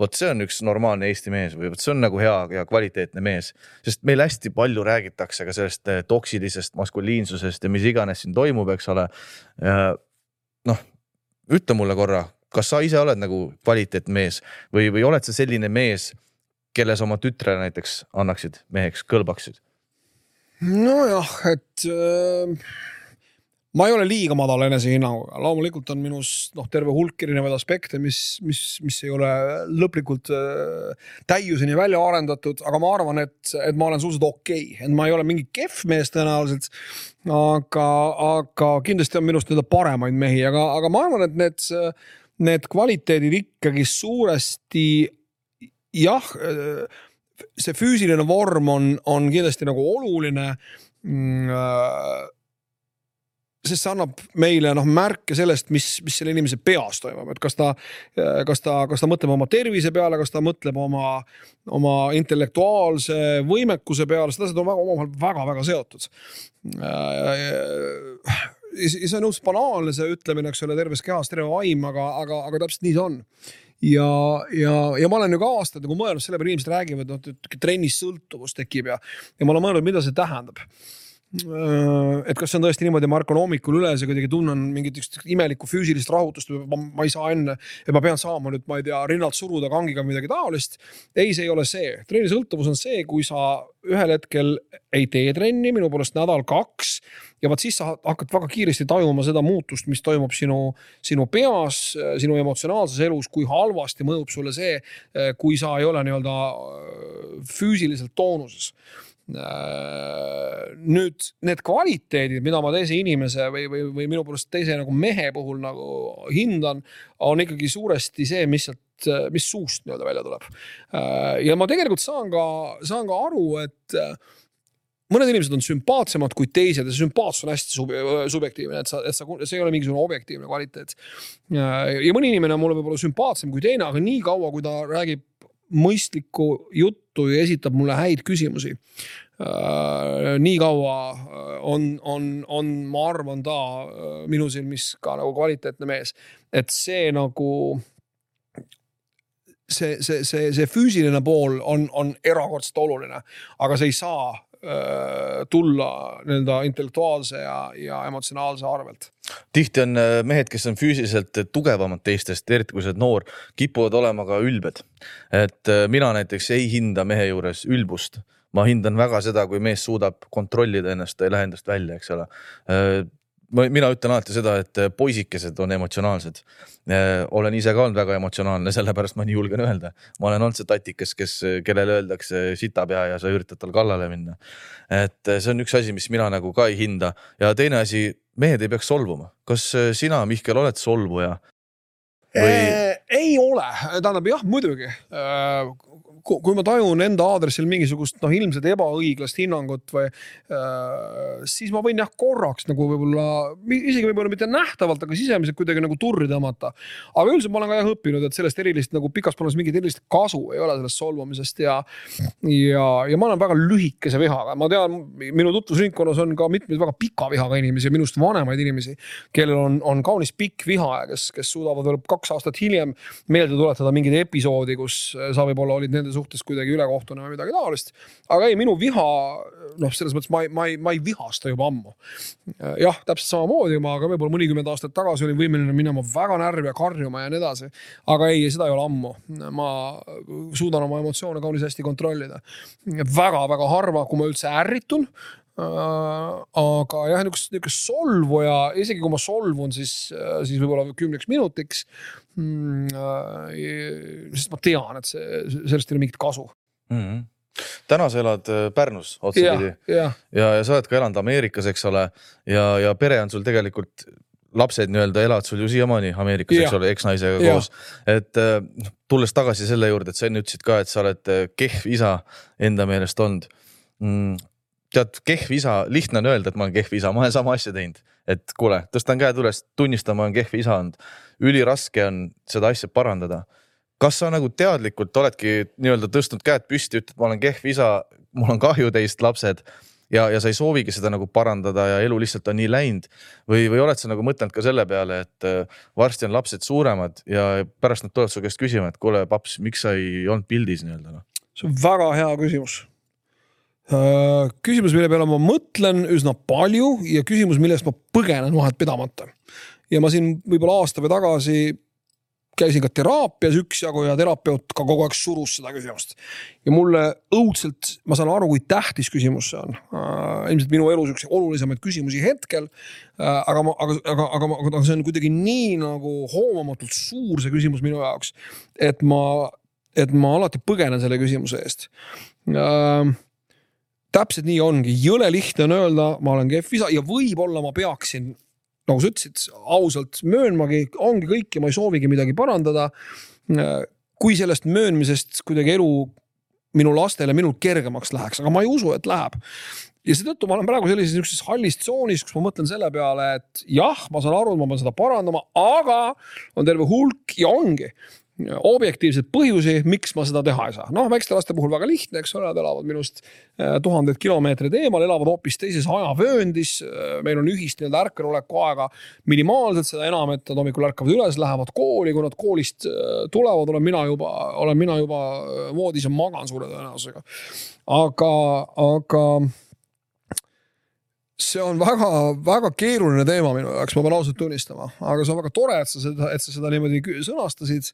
vot see on üks normaalne Eesti mees või vot see on nagu hea ja kvaliteetne mees, sest meil hästi palju räägitakse ka sellest eh, toksilisest maskuliinsusest ja mis iganes siin toimub, eks ole. noh, ütle mulle korra, kas sa ise oled nagu kvaliteetne mees või, või oled sa selline mees, kelle sa oma tütrele näiteks annaksid meheks, kõlbaksid? nojah, et äh ma ei ole liiga madala enesehinnanguga, loomulikult on minus noh, terve hulk erinevaid aspekte, mis, mis, mis ei ole lõplikult äh, täiuseni välja arendatud, aga ma arvan, et, et ma olen suhteliselt okei okay., et ma ei ole mingi kehv mees tõenäoliselt. aga, aga kindlasti on minust nii-öelda paremaid mehi, aga, aga ma arvan, et need, need kvaliteedid ikkagi suuresti jah, see füüsiline vorm on, on kindlasti nagu oluline mm, äh, sest see annab meile noh märke sellest, mis, mis selle inimese peas toimub, et kas ta, kas ta, kas ta mõtleb oma tervise peale, kas ta mõtleb oma, oma intellektuaalse võimekuse peale, need asjad on väga omavahel väga-väga seotud. see on õudselt banaalne, see ütlemine, eks ole, terves kehas terve vaim, aga, aga, aga täpselt nii see on ja, ja, ja ma olen ju ka aastaid nagu mõelnud selle peale, inimesed räägivad, noh, trennis sõltuvus tekib ja, ja ma olen mõelnud, mida see tähendab Äh, et kas see on tõesti niimoodi, ma ärkan hommikul üles ja kuidagi tunnen mingit imelikku füüsilist rahutust või ma, ei saa enne, et ma pean saama nüüd, ma ei tea, rinnalt suruda kangiga või midagi taolist. ei, see ei ole see, trenni sõltuvus on see, kui sa ühel hetkel ei tee trenni, minu poolest nädal-kaks ja vot siis sa hakkad väga kiiresti tajuma seda muutust, mis toimub sinu, sinu peas, sinu emotsionaalses elus, kui halvasti mõjub sulle see, kui sa ei ole nii-öelda füüsiliselt toonuses Äh, nüüd need kvaliteedid, mida ma teise inimese või, või, või minu poolest teise nagu mehe puhul nagu hindan, on ikkagi suuresti see, mis sealt, mis suust nii-öelda välja tuleb. Äh, ja ma tegelikult saan ka, saan ka aru, et äh, mõned inimesed on sümpaatsemad kui teised ja sümpaatsus on hästi sub subjektiivne, et sa, et sa, see ei ole mingisugune objektiivne kvaliteet. ja mõni inimene on mulle võib-olla sümpaatsem kui teine, aga nii kaua, kui ta räägib mõistlikku juttu ja esitab mulle häid küsimusi. Äh, nii kaua äh, on, on, on, ma arvan, ta äh, minu silmis ka nagu kvaliteetne mees, et see nagu see, see, see, see füüsiline pool on, on erakordselt oluline, aga see ei saa tulla nii-öelda intellektuaalse ja, ja emotsionaalse arvelt. tihti on äh, mehed, kes on füüsiliselt tugevamad teistest, eriti kui sa oled noor, kipuvad olema ka ülbed. et äh, mina näiteks ei hinda mehe juures ülbust ma hindan väga seda, kui mees suudab kontrollida ennast, ei lähe endast välja, eks ole mina ütlen alati seda, et äh, poisikesed on emotsionaalsed. Äh, olen ise ka olnud väga emotsionaalne, sellepärast ma nii julgen öelda. ma olen olnud see tatikas, kes, kellele öeldakse sitapea ja sa üritad tal kallale minna. et äh, see on üks asi, mis mina nagu ka ei hinda ja teine asi, mehed ei peaks solvuma. kas sina, Mihkel, oled solvuja? Või... ei ole, tähendab jah, muidugi kui ma tajun enda aadressil mingisugust noh, ilmselt ebaõiglast hinnangut või äh, siis ma võin jah korraks nagu võib-olla isegi võib-olla mitte nähtavalt, aga sisemiselt kuidagi nagu turri tõmmata. aga üldiselt ma olen ka jah õppinud, et sellest erilist nagu pikas plaanis mingit erilist kasu ei ole sellest solvumisest ja ja, ja ma olen väga lühikese vihaga, ma tean, minu tutvusringkonnas on ka mitmeid väga pika vihaga inimesi, minust vanemaid inimesi, kellel on, on kaunis pikk viha ja kes, kes suudavad veel kaks aastat hiljem meelde tuletada mingit episoodi, kus sa võib-olla olid nende suhtes kuidagi ülekohtune või midagi taolist. aga ei, minu viha, noh, selles mõttes ma ei, ma ei, ma ei vihasta juba ammu. jah, täpselt samamoodi ma ka võib-olla mõnikümmend aastat tagasi olin võimeline minema väga närvi ja karjuma ja nii edasi. aga ei, seda ei ole ammu. ma suudan oma emotsioone kaunis hästi kontrollida väga,. väga-väga harva, kui ma üldse ärritun aga jah, niisugust, niisugust solvuja, isegi kui ma solvun, siis, äh, siis võib-olla kümneks minutiks mm,. Äh, sest ma tean, et see, sellest ei ole mingit kasu mm. -hmm täna sa elad Pärnus otsapidi ja, ja. ja, ja sa oled ka elanud Ameerikas, eks ole, ja, ja pere on sul tegelikult lapsed nii-öelda elavad sul ju siiamaani Ameerikas, eks ole, eksnaisega koos. et tulles tagasi selle juurde, et sa enne ütlesid ka, et sa oled kehv isa enda meelest olnud mm tead, kehv isa, lihtne on öelda, et ma olen kehv isa, ma olen sama asja teinud, et kuule, tõstan käed üles, tunnistan, ma olen kehv isa olnud. üliraske on seda asja parandada. kas sa nagu teadlikult oledki nii-öelda tõstnud käed püsti, ütled, ma olen kehv isa, mul on kahju teist, lapsed ja, ja sa ei soovigi seda nagu parandada ja elu lihtsalt on nii läinud või, või oled sa nagu mõtelnud ka selle peale, et äh, varsti on lapsed suuremad ja pärast nad tulevad su käest küsima, et kuule, paps, miks sa ei olnud pildis nii-öelda noh? see on väga hea küsimus küsimus, mille peale ma mõtlen üsna palju ja küsimus, millest ma põgenen vahet pidamata. ja ma siin võib-olla aasta või tagasi käisin ka teraapias üksjagu ja terapeut ka kogu aeg surus seda küsimust. ja mulle õudselt, ma saan aru, kui tähtis küsimus see on äh,. ilmselt minu elus üks olulisemaid küsimusi hetkel äh,. aga ma, aga, aga, aga, aga see on kuidagi nii nagu hoomamatult suur see küsimus minu jaoks, et ma, et ma alati põgenen selle küsimuse eest äh, täpselt nii ongi, jõle lihtne on öelda, ma olen kehv isa ja võib-olla ma peaksin, nagu sa ütlesid, ausalt möönmagi, ongi kõik ja ma ei soovigi midagi parandada. kui sellest möönmisest kuidagi elu minu lastele minul kergemaks läheks, aga ma ei usu, et läheb. ja seetõttu ma olen praegu sellises niisuguses hallis tsoonis, kus ma mõtlen selle peale, et jah, ma saan aru, et ma pean seda parandama, aga on terve hulk ja ongi objektiivseid põhjusi, miks ma seda teha ei saa. noh, väikeste laste puhul väga lihtne, eks ole, nad elavad minust äh, tuhandeid kilomeetreid eemal, elavad hoopis teises ajavööndis. Äh, meil on ühist nii-öelda ärkveloleku aega minimaalselt, seda enam, et nad hommikul ärkavad üles, lähevad kooli, kui nad koolist äh, tulevad, olen mina juba, olen mina juba voodis ja magan suure tõenäosusega. aga, aga see on väga-väga keeruline teema minu jaoks, ma pean ausalt tunnistama, aga see on väga tore, et sa seda, et sa seda niimoodi sõnastasid.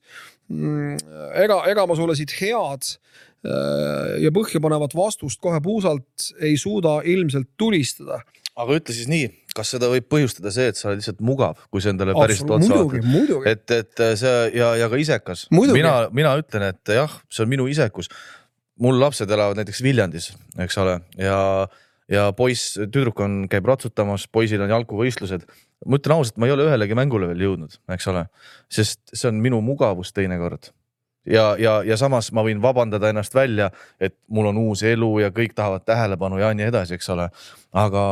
Mm, ega, ega ma sulle siit head äh, ja põhjapanevat vastust kohe puusalt ei suuda ilmselt tulistada. aga ütle siis nii, kas seda võib põhjustada see, et sa oled lihtsalt mugav, kui sa endale päriselt otsa vaatad? et, et see ja, ja ka isekas. mina, mina ütlen, et jah, see on minu isekus. mul lapsed elavad näiteks Viljandis, eks ole, ja ja poiss, tüdruk on, käib ratsutamas, poisil on jalguvõistlused. ma ütlen ausalt, ma ei ole ühelegi mängule veel jõudnud, eks ole, sest see on minu mugavus teinekord. ja, ja, ja samas ma võin vabandada ennast välja, et mul on uus elu ja kõik tahavad tähelepanu ja nii edasi, eks ole. aga,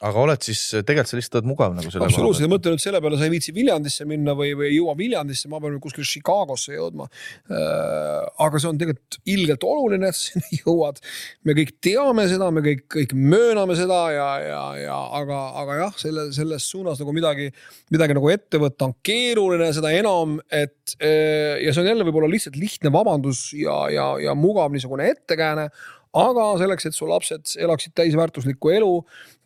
aga oled siis tegelikult sa lihtsalt oled mugav nagu selle absoluutselt ja mõtle nüüd selle peale, sa ei viitsi Viljandisse minna või, või ei jõua Viljandisse, ma pean kuskile Chicagosse jõudma. Äh, aga see on tegelikult ilgelt oluline, et sa sinna [LAUGHS] jõuad. me kõik teame seda, me kõik, kõik mööname seda ja, ja, ja aga, aga jah, selle, selles suunas nagu midagi, midagi nagu ette võtta on keeruline, seda enam, et äh, ja see on jälle võib-olla lihtsalt lihtne vabandus ja, ja, ja mugav niisugune ettekääne aga selleks, et su lapsed elaksid täisväärtuslikku elu,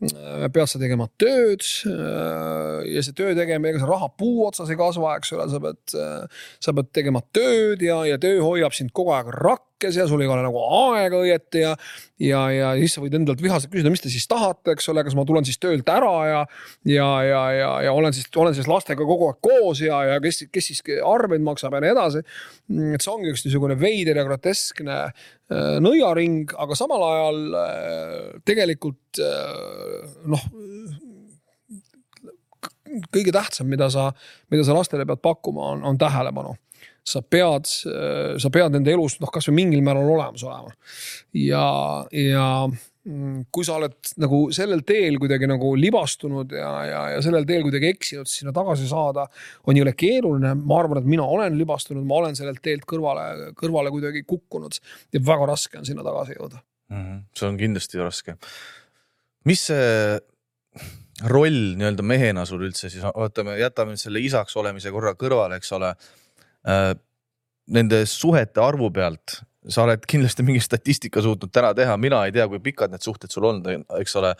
äh, pead sa tegema tööd. Äh, ja see töö tegemine, ega see raha puu otsas ei kasva, eks ole, sa pead, äh, sa pead tegema tööd ja, ja töö hoiab sind kogu aeg rakkes ja sul ei ole nagu aega õieti ja. ja, ja siis sa võid endalt vihaselt küsida, mis te siis tahate, eks ole, kas ma tulen siis töölt ära ja, ja, ja, ja, ja olen siis, olen siis lastega kogu aeg koos ja, ja kes, kes siis arveid maksab ja nii edasi. et see ongi üks niisugune veider ja groteskne Äh, nõiaring, aga samal ajal äh, tegelikult äh, noh, kõige tähtsam, mida sa, mida sa lastele pead pakkuma, on, on tähelepanu sa pead, sa pead nende elus noh, kasvõi mingil määral olemas olema. ja, ja Mm, kui sa oled nagu sellel teel kuidagi nagu libastunud ja, ja, ja sellel teel kuidagi eksinud, siis sinna tagasi saada on jõle keeruline. ma arvan, et mina olen libastunud, ma olen sellelt teelt kõrvale, kõrvale kuidagi kukkunud ja väga raske on sinna tagasi jõuda mm. -hmm. see on kindlasti raske. mis see roll nii-öelda mehena sul üldse siis, ootame, jätame nüüd selle isaks olemise korra kõrvale, eks ole. Nende suhete arvu pealt sa oled kindlasti mingi statistika suutnud täna teha, mina ei tea, kui pikad need suhted sul on, eks ole.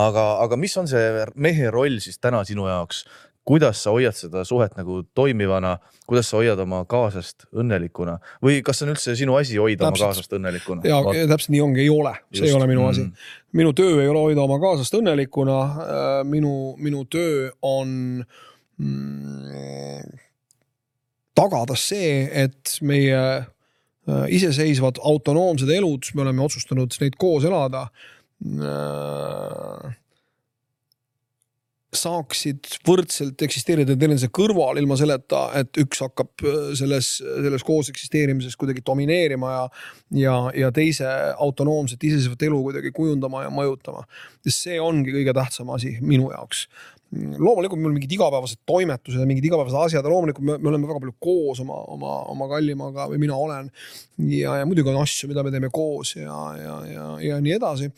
aga, aga mis on see mehe roll siis täna sinu jaoks? kuidas sa hoiad seda suhet nagu toimivana, kuidas sa hoiad oma kaaslast õnnelikuna või kas on üldse sinu asi hoida täpselt. oma kaaslast õnnelikuna? ja Vaat... täpselt nii ongi, ei ole, see ei ole minu mm. asi. minu töö ei ole hoida oma kaaslast õnnelikuna. Äh, minu, minu töö on mm, tagada see, et meie Äh, iseseisvad autonoomsed elud, me oleme otsustanud neid koos elada. Äh, saaksid võrdselt eksisteerida teineteise kõrval ilma selleta, et üks hakkab äh, selles, selles koos eksisteerimises kuidagi domineerima ja, ja, ja teise autonoomset iseseisvat elu kuidagi kujundama ja mõjutama. sest see ongi kõige tähtsam asi minu jaoks loomulikult meil mingid igapäevased toimetused ja mingid igapäevased asjad ja loomulikult me, me oleme väga palju koos oma, oma, oma kallimaga või mina olen. ja, ja muidugi on asju, mida me teeme koos ja, ja, ja, ja nii edasi.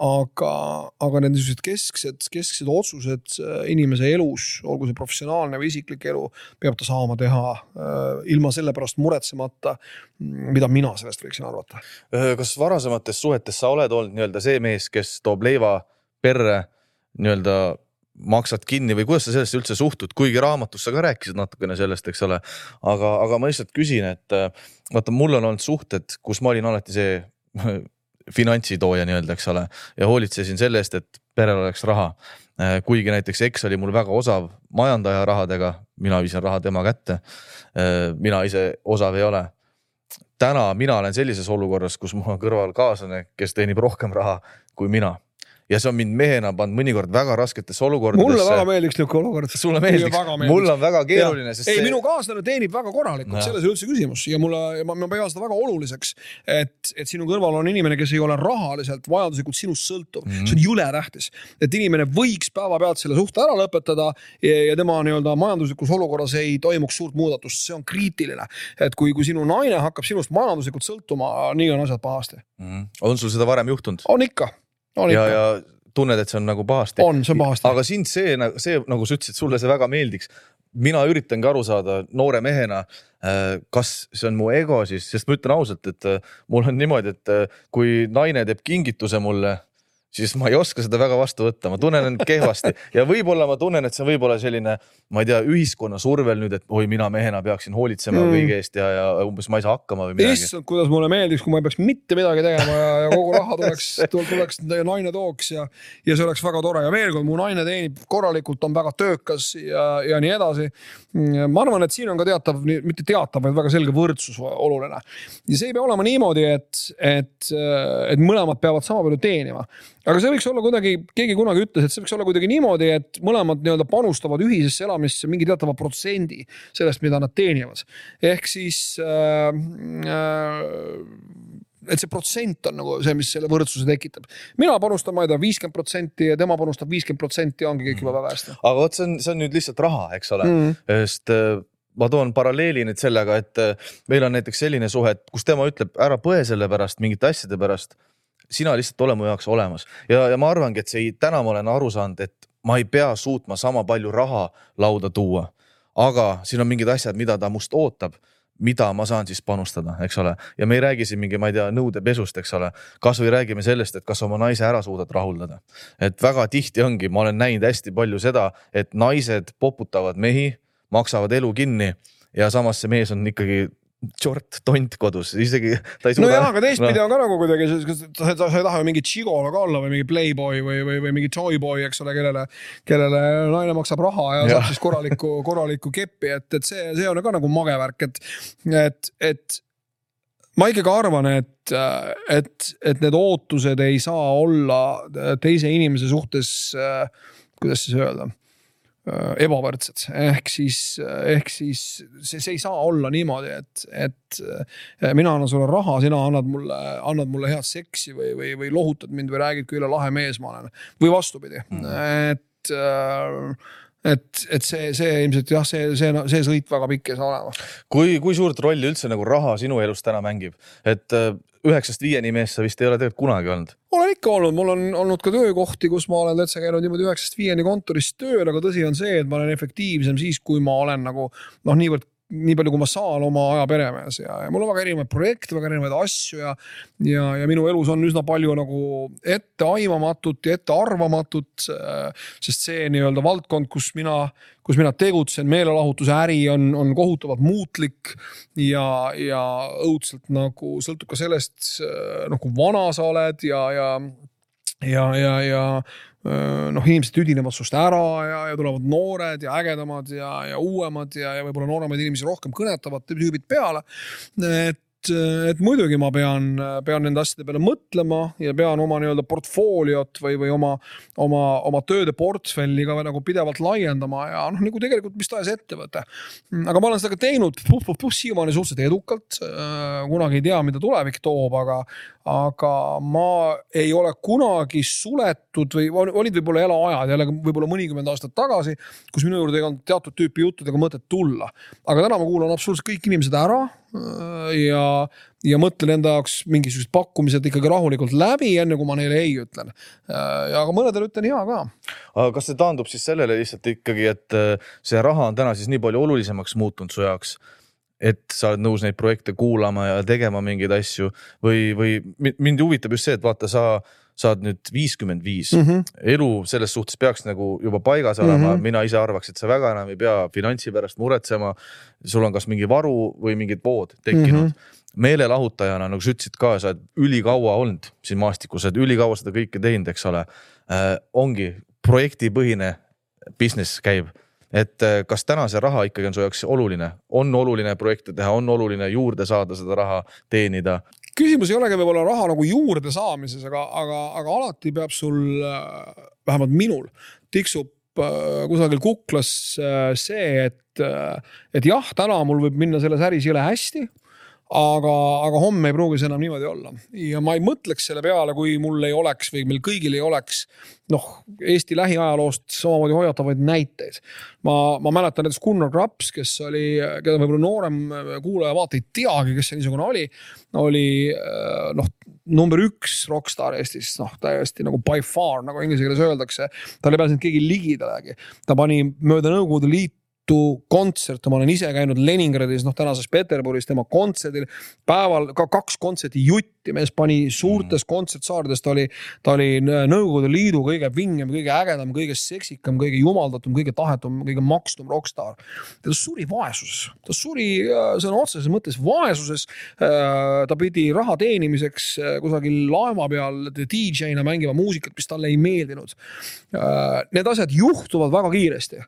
aga, aga need niisugused kesksed, kesksed otsused äh, inimese elus, olgu see professionaalne või isiklik elu, peab ta saama teha äh, ilma selle pärast muretsemata, mida mina sellest võiksin arvata. kas varasemates suhetes sa oled olnud nii-öelda see mees, kes toob leiva perre nii-öelda maksad kinni või kuidas sa sellesse üldse suhtud, kuigi raamatus sa ka rääkisid natukene sellest, eks ole. aga, aga ma lihtsalt küsin, et äh, vaata, mul on olnud suhted, kus ma olin alati see [LAUGHS] finantsitooja nii-öelda, eks ole, ja hoolitsesin selle eest, et perel oleks raha. Äh, kuigi näiteks eks oli mul väga osav majandaja rahadega, mina viisin raha tema kätte. Äh, mina ise osav ei ole täna mina olen sellises olukorras, kus mul on kõrval kaaslane, kes teenib rohkem raha kui mina ja see on mind mehena pannud mõnikord väga rasketesse olukordadesse. mulle väga meeldiks niisugune olukord. sulle meeldiks, mul on väga keeruline, sest. ei see..., minu kaaslane teenib väga korralikult, selles ei ole üldse küsimus ja mulle, ma, ma pean seda väga oluliseks, et, et sinu kõrval on inimene, kes ei ole rahaliselt vajaduslikult sinust sõltuv mm, -hmm. see on jõle tähtis. et inimene võiks päevapealt selle suhte ära lõpetada ja, ja tema nii-öelda majanduslikus olukorras ei toimuks suurt muudatust, see on kriitiline. et kui, kui sinu naine hakkab sinust majanduslikult sõltuma, nii on asjad pahasti mm. -hmm. on sul seda varem juhtunud? on ikka ja, ja tunned, et see on nagu pahasti. on, see on pahasti. aga sind see, see nagu sa ütlesid, sulle see väga meeldiks. mina üritangi aru saada noore mehena, äh, kas see on mu ego siis, sest ma ütlen ausalt, et äh, mul on niimoodi, et äh, kui naine teeb kingituse mulle siis ma ei oska seda väga vastu võtta, ma tunnen end kehvasti ja võib-olla ma tunnen, et see on võib-olla selline, ma ei tea, ühiskonna survel nüüd, et oi, mina mehena peaksin hoolitsema mm. kõige eest ja, ja umbes ma ei saa hakkama või midagi. issand, kuidas mulle meeldiks, kui ma ei peaks mitte midagi tegema ja, ja kogu raha tuleks, [LAUGHS] tuleks naine tooks ja, ja see oleks väga tore ja veel kord, mu naine teenib korralikult, on väga töökas ja, ja nii edasi. ma arvan, et siin on ka teatav, mitte teatav, vaid väga selge võrdsus oluline. ja see ei pea olema niimoodi, et, et, et mõlemad peavad sama palju teenima aga see võiks olla kuidagi, keegi kunagi ütles, et see võiks olla kuidagi niimoodi, et mõlemad nii-öelda panustavad ühisesse elamisse mingi teatava protsendi sellest, mida nad teenivad. ehk siis äh, äh, et see protsent on nagu see, mis selle võrdsuse tekitab. mina panustan, ma ei tea, viiskümmend protsenti ja tema panustab viiskümmend protsenti, ongi kõik juba väga hästi. aga vot see on, see on nüüd lihtsalt raha, eks ole mm., sest äh, ma toon paralleeli nüüd sellega, et äh, meil on näiteks selline suhe, et kus tema ütleb, ära põe selle pärast, mingite asjade pärast. Sina lihtsalt ole mu jaoks olemas ja, ja ma arvangi, et see, täna ma olen aru saanud, et ma ei pea suutma sama palju raha lauda tuua. aga siin on mingid asjad, mida ta must ootab mida ma saan siis panustada, eks ole, ja me ei räägi siin mingi, ma ei tea, nõudepesust, eks ole. kasvõi räägime sellest, et kas oma naise ära suudad rahuldada. et väga tihti ongi, ma olen näinud hästi palju seda, et naised poputavad mehi, maksavad elu kinni ja samas see mees on ikkagi short tont kodus, isegi ta ei suuda. nojah, aga teistpidi no. on ka nagu kuidagi, sa, sa ei taha ju mingi tšigolo ka olla või mingi playboy või, või, või mingi toyboy, eks ole, kellele, kellele naine maksab raha ja, ja. saab siis korralikku, korralikku keppi, et, et see, see on ka nagu mage värk, et, et, et ma ikkagi arvan, et, et, et need ootused ei saa olla teise inimese suhtes, kuidas siis öelda ebavõrdsed, ehk siis, ehk siis see, see ei saa olla niimoodi, et, et äh, mina annan sulle raha, sina annad mulle, annad mulle head seksi või, või, või lohutad mind või räägid, kui üle lahe mees ma olen või vastupidi mm., et äh, et, et see, see ilmselt jah, see, see, see sõit väga pikk ei saa olema. kui, kui suurt rolli üldse nagu raha sinu elus täna mängib, et üheksast viieni mees sa vist ei ole tegelikult kunagi olnud? olen ikka olnud, mul on olnud ka töökohti, kus ma olen täitsa käinud niimoodi üheksast viieni kontoris tööl, aga tõsi on see, et ma olen efektiivsem siis, kui ma olen nagu noh, niivõrd nii palju, kui ma saan oma aja peremees ja, ja mul on väga erinevaid projekte, väga erinevaid asju ja. ja, ja minu elus on üsna palju nagu etteaimamatut ja ettearvamatut. sest see nii-öelda valdkond, kus mina, kus mina tegutsen, meelelahutuse äri on, on kohutavalt muutlik. ja, ja õudselt nagu sõltub ka sellest, noh kui vana sa oled ja, ja ja, ja, ja noh, inimesed tüdinevad sinust ära ja, ja tulevad noored ja ägedamad ja, ja uuemad ja, ja võib-olla nooremaid inimesi rohkem kõnetavad tüübid peale. et et, muidugi ma pean, pean nende asjade peale mõtlema ja pean oma nii-öelda portfooliot või, või oma, oma, oma tööde portfelli ka nagu pidevalt laiendama ja noh, nagu tegelikult mis tahes ettevõte. aga ma olen seda ka teinud [LAUGHS] siiamaani suhteliselt edukalt. kunagi ei tea, mida tulevik toob, aga, aga ma ei ole kunagi suletud või olid võib-olla eluajad jälle võib-olla mõnikümmend aastat tagasi, kus minu juurde ei olnud teatud tüüpi juttudega mõtet tulla. aga täna ma kuulan absoluutselt kõik inimesed ära Äh, ja, ja mõtlen enda jaoks mingisugused pakkumised ikkagi rahulikult läbi, enne kui ma neile ei ütlen. Äh, aga mõnedele ütlen ja ka. aga kas see taandub siis sellele lihtsalt ikkagi, et äh, see raha on täna siis nii palju olulisemaks muutunud su jaoks? et sa oled nõus neid projekte kuulama ja tegema mingeid asju või, või mind huvitab just see, et vaata, sa saad nüüd viiskümmend viis. Mhm. elu selles suhtes peaks nagu juba paigas olema mm, -hmm. mina ise arvaks, et sa väga enam ei pea finantsi pärast muretsema. sul on kas mingi varu või mingid pood tekkinud mm. -hmm meelelahutajana, nagu sa ütlesid ka, sa oled ülikaua olnud siin maastikul, sa oled ülikaua seda kõike teinud, eks ole äh,. ongi projektipõhine business käib et äh, kas täna see raha ikkagi on su jaoks oluline, on oluline projekte teha, on oluline juurde saada seda raha teenida? Küsimus ei olegi võib-olla raha nagu juurde saamises, aga, aga, aga alati peab sul, äh, vähemalt minul, tiksub äh, kusagil kuklas see, et, et jah, täna mul võib minna selles äris jõle hästi aga, aga homme ei pruugi see enam niimoodi olla ja ma ei mõtleks selle peale, kui mul ei oleks või meil kõigil ei oleks noh, Eesti lähiajaloost samamoodi hoiatavaid näiteid. ma, ma mäletan näiteks Gunnar Graps, kes oli, keda võib-olla noorem kuulaja-vaata ei teagi, kes see niisugune oli, oli noh, number üks rokkstaar Eestis, noh täiesti nagu by far nagu inglise keeles öeldakse. tal ei pääsenud keegi ligidalegi, ta pani mööda Nõukogude Liitu mitu kontserti, ma olen ise käinud Leningradis, noh tänases Peterburis tema kontserdil. päeval ka kaks kontserti jutti, mees pani suurtes mm. kontsertsaarides, ta oli, ta oli Nõukogude Liidu kõige vingem, kõige ägedam, kõige seksikam, kõige jumaldatum, kõige tahetum, kõige makstum rokkstaar. ta suri vaesuses, ta suri äh, sõna otseses mõttes vaesuses. Äh, ta pidi raha teenimiseks äh, kusagil laeva peal DJ-na mängima muusikat, mis talle ei meeldinud. Need asjad juhtuvad väga kiiresti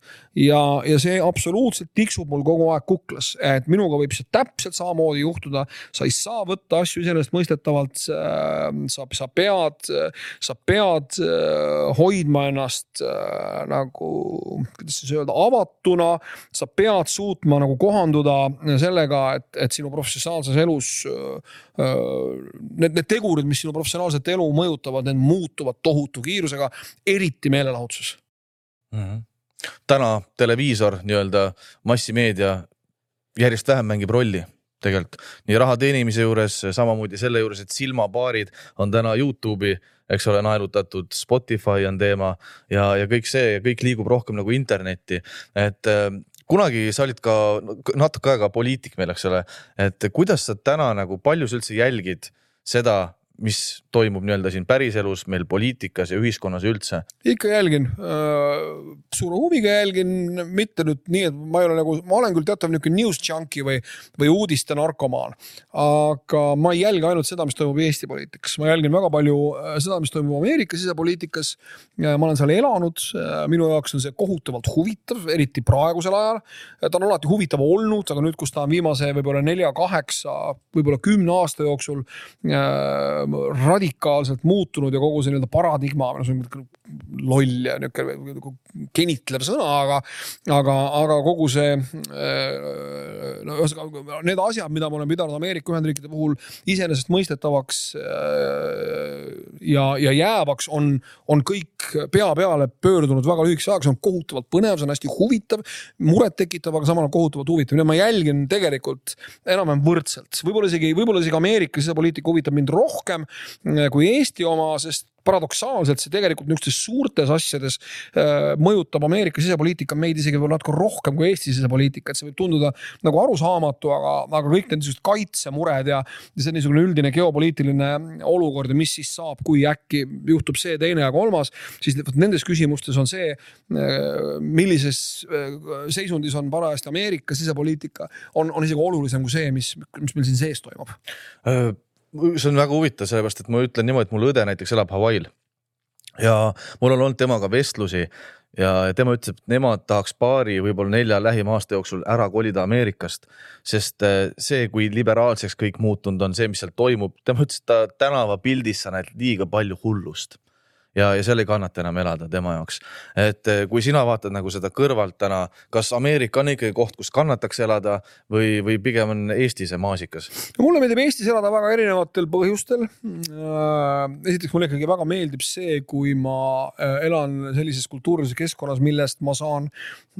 ja, ja see absoluutselt tiksub mul kogu aeg kuklas, et minuga võib see täpselt samamoodi juhtuda. sa ei saa võtta asju iseenesestmõistetavalt mõõdetavalt sa, sa pead, sa pead hoidma ennast nagu, kuidas siis öelda, avatuna. sa pead suutma nagu kohanduda sellega, et, et sinu professionaalses elus need, need tegurid, mis sinu professionaalset elu mõjutavad, need muutuvad tohutu kiirusega, eriti meelelahutuses mm. -hmm täna televiisor, nii-öelda massimeedia järjest vähem mängib rolli tegelikult nii raha teenimise juures, samamoodi selle juures, et silmapaarid on täna Youtube'i, eks ole, naelutatud, Spotify on teema ja, ja kõik see, kõik liigub rohkem nagu internetti, et äh, kunagi sa olid ka natuke aega poliitik meil, eks ole, et kuidas sa täna nagu, palju sa üldse jälgid seda, mis toimub nii-öelda siin päriselus, meil poliitikas ja ühiskonnas üldse? ikka jälgin äh,, suure huviga jälgin, mitte nüüd nii, et ma ei ole nagu, ma olen küll teatav niisugune news junkie või, või uudiste narkomaan. aga ma ei jälgi ainult seda, mis toimub Eesti poliitikas, ma jälgin väga palju äh, seda, mis toimub Ameerika sisepoliitikas. ma olen seal elanud, äh, minu jaoks on see kohutavalt huvitav, eriti praegusel ajal. ta on alati huvitav olnud, aga nüüd, kus ta on viimase võib-olla nelja-kaheksa, võib-olla kümne aasta jooksul äh, radikaalselt muutunud ja kogu see nii-öelda paradigma, no see on loll ja niisugune nagu genitlev sõna, aga, aga, aga kogu see äh, no ühesõnaga need asjad, mida ma olen pidanud Ameerika Ühendriikide puhul iseenesestmõistetavaks äh, ja, ja jäävaks, on, on kõik pea peale pöördunud väga lühikese ajaga, see on kohutavalt põnev, see on hästi huvitav, murettekitav, aga samal ajal kohutavalt huvitav, nii et ma jälgin tegelikult enam-vähem võrdselt, võib-olla isegi, võib-olla isegi Ameerika sisepoliitika huvitab mind rohkem kui Eesti oma, sest paradoksaalselt see tegelikult niisugustes suurtes asjades äh, mõjutab Ameerika sisepoliitika meid isegi võib-olla natuke rohkem kui Eesti sisepoliitika, et see võib tunduda nagu arusaamatu, aga, aga kõik need niisugused kaitsemured ja, ja see niisugune üldine geopoliitiline olukord ja mis siis saab, kui äkki juhtub see, teine ja kolmas, siis vot nendes küsimustes on see, äh, millises äh, seisundis on parajasti Ameerika sisepoliitika, on, on isegi olulisem kui see, mis, mis meil siin sees toimub see on väga huvitav, sellepärast et ma ütlen niimoodi, et mul õde näiteks elab Hawaii'l. Ja mul on olnud temaga vestlusi ja tema ütles, et nemad tahaks paari, võib-olla nelja lähima aasta jooksul ära kolida Ameerikast, sest äh, see, kui liberaalseks kõik muutunud on, see, mis seal toimub, tema ütles, et ta tänavapildis sa näed liiga palju hullust ja, ja seal ei kannata enam elada tema jaoks. et eh, kui sina vaatad nagu seda kõrvalt täna, kas Ameerika on ikkagi koht, kus kannatakse elada või, või pigem on Eesti see maasikas? mulle meeldib Eestis elada väga erinevatel põhjustel. Äh, esiteks mulle ikkagi väga meeldib see, kui ma äh, elan sellises kultuurilises keskkonnas, millest ma saan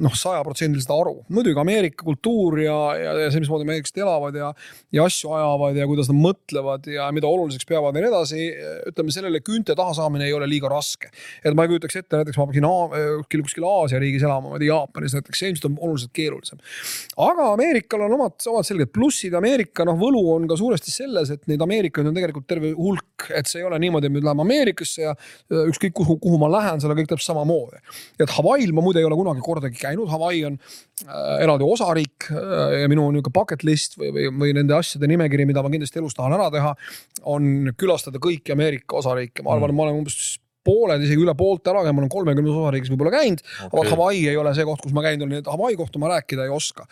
noh, sajaprotsendiliselt aru. muidugi Ameerika kultuur ja, ja, ja see, mismoodi ameeriklased elavad ja, ja asju ajavad ja kuidas nad mõtlevad ja mida oluliseks peavad ja nii edasi. ütleme sellele küünte taha saamine ei ole liiga liiga raske. et ma ei kujutaks ette, näiteks ma peaksin kuskil, kuskil Aasia riigis elama, ma ei tea, Jaapanis näiteks, see ilmselt on oluliselt keerulisem. aga Ameerikal on omad, omad selged plussid, Ameerika noh, võlu on ka suuresti selles, et neid Ameerikaid on tegelikult terve hulk, et see ei ole niimoodi, et me läheme Ameerikasse ja ükskõik kuhu, kuhu ma lähen, seal on kõik täpselt samamoodi. et Hawaii'l ma muide ei ole kunagi kordagi käinud, Hawaii on äh, eraldi osariik äh, ja minu niisugune bucket list või, või, või nende asjade nimekiri, mida ma kindlasti elus tahan ära teha, on külastada kõiki Ameerika osariike, ma arvan mm., ma olen umbes pooled, isegi üle poolt ära käinud, ma olen kolmekümnes osariigis võib-olla käinud okay.. aga Hawaii ei ole see koht, kus ma käinud olen, nii et Hawaii kohta ma rääkida ei oska.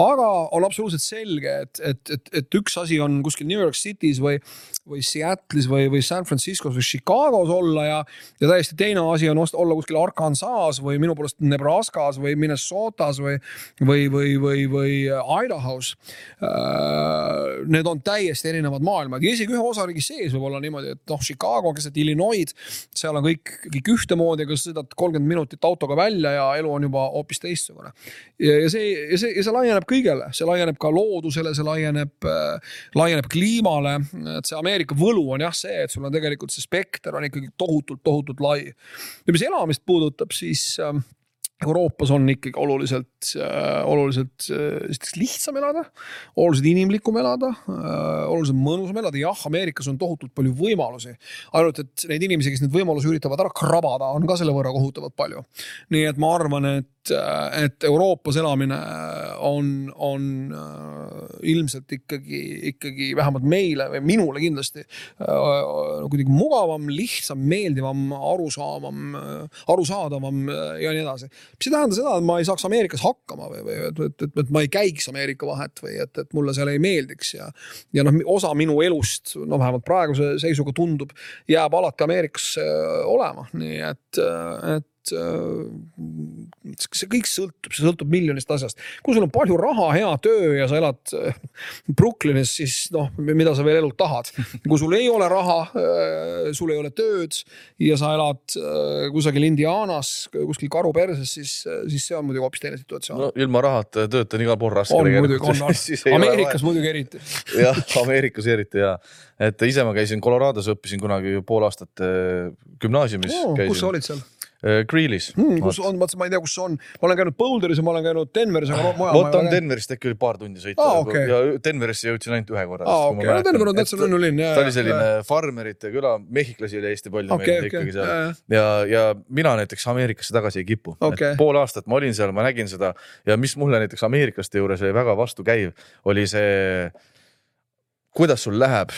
aga on absoluutselt selge, et, et, et, et üks asi on kuskil New York City's või, või Seattle'is või, või San Franciscos või Chicagos olla ja, ja täiesti teine asi on olla kuskil Arkansas või minu poolest Nebraskas või Minnesotas või, või, või, või, või Idahos. Äh, need on täiesti erinevad maailmad ja isegi ühe osariigi sees võib olla niimoodi, et noh, Chicago keset Illinois, seal seal on kõik, kõik ühtemoodi, aga sa sõidad kolmkümmend minutit autoga välja ja elu on juba hoopis teistsugune. ja, see, ja see, ja see laieneb kõigele, see laieneb ka loodusele, see laieneb äh,, laieneb kliimale. et see Ameerika võlu on jah see, et sul on tegelikult see spekter on ikkagi tohutult, tohutult lai. ja mis elamist puudutab, siis äh, Euroopas on ikkagi oluliselt äh,, oluliselt äh, esiteks lihtsam elada, oluliselt inimlikum elada äh,, oluliselt mõnusam elada. jah, Ameerikas on tohutult palju võimalusi, ainult et neid inimesi, kes neid võimalusi üritavad ära krabada, on ka selle võrra kohutavalt palju. nii et ma arvan, et et Euroopas elamine on, on ilmselt ikkagi, ikkagi vähemalt meile või minule kindlasti kuidagi mugavam, lihtsam, meeldivam, arusaavam, arusaadavam ja nii edasi. Mis ei tähenda seda, et ma ei saaks Ameerikas hakkama või, või et, et, et, et ma ei käiks Ameerika vahet või et, et mulle seal ei meeldiks ja. ja noh, osa minu elust, no vähemalt praeguse seisuga tundub, jääb alati Ameerikas olema, nii et, et et see kõik sõltub, see sõltub miljonist asjast. kui sul on palju raha, hea töö ja sa elad äh, Brooklynis, siis noh, mida sa veel elult tahad. kui sul ei ole raha, äh, sul ei ole tööd ja sa elad äh, kusagil Indianas, kuskil karu perses, siis, siis see on muidugi hoopis teine situatsioon. no ilma rahata tööd on igal pool raske. on muidugi, on, on. [LAUGHS] Ameerikas muidugi eriti. [LAUGHS] jah, Ameerikas eriti ja, et ise ma käisin Colorados, õppisin kunagi pool aastat gümnaasiumis oh,. kus sa olid seal? Äh, Greeley's. Hmm,. kus on, ma ei tea, kus see on, ma olen käinud Boulderis ja ma olen käinud Denveris, aga mujal. vot on Denverist äkki oli paar tundi sõita. Ah, okay. ja Denverisse jõudsin ainult ühe korra. aa okei, no Denver on täitsa lennulinn. ta oli selline farmerite küla, mehhiklasi oli hästi palju okay, meil okay, ikkagi seal. Ja, ja mina näiteks Ameerikasse tagasi ei kipu. Okay.. pool aastat ma olin seal, ma nägin seda. Ja mis mulle näiteks ameeriklaste juures oli väga vastukäiv, oli see kuidas sul läheb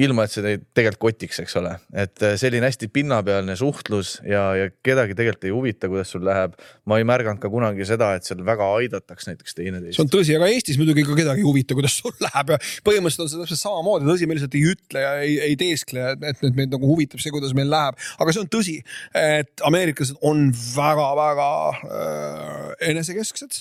ilma, et see teid tegelikult kotiks, eks ole, et äh, selline hästi pinnapealne suhtlus ja, ja kedagi tegelikult ei huvita, kuidas sul läheb. ma ei märganud ka kunagi seda, et seal väga aidataks näiteks teineteist. see on tõsi, aga Eestis muidugi ka kedagi ei huvita, kuidas sul läheb. Ja põhimõtteliselt on see täpselt samamoodi, tõsi, me lihtsalt ei ütle ja ei, ei teeskle, et, et meid nagu huvitab see, kuidas meil läheb, aga see on tõsi, et ameeriklased on väga-väga äh, enesekesksed,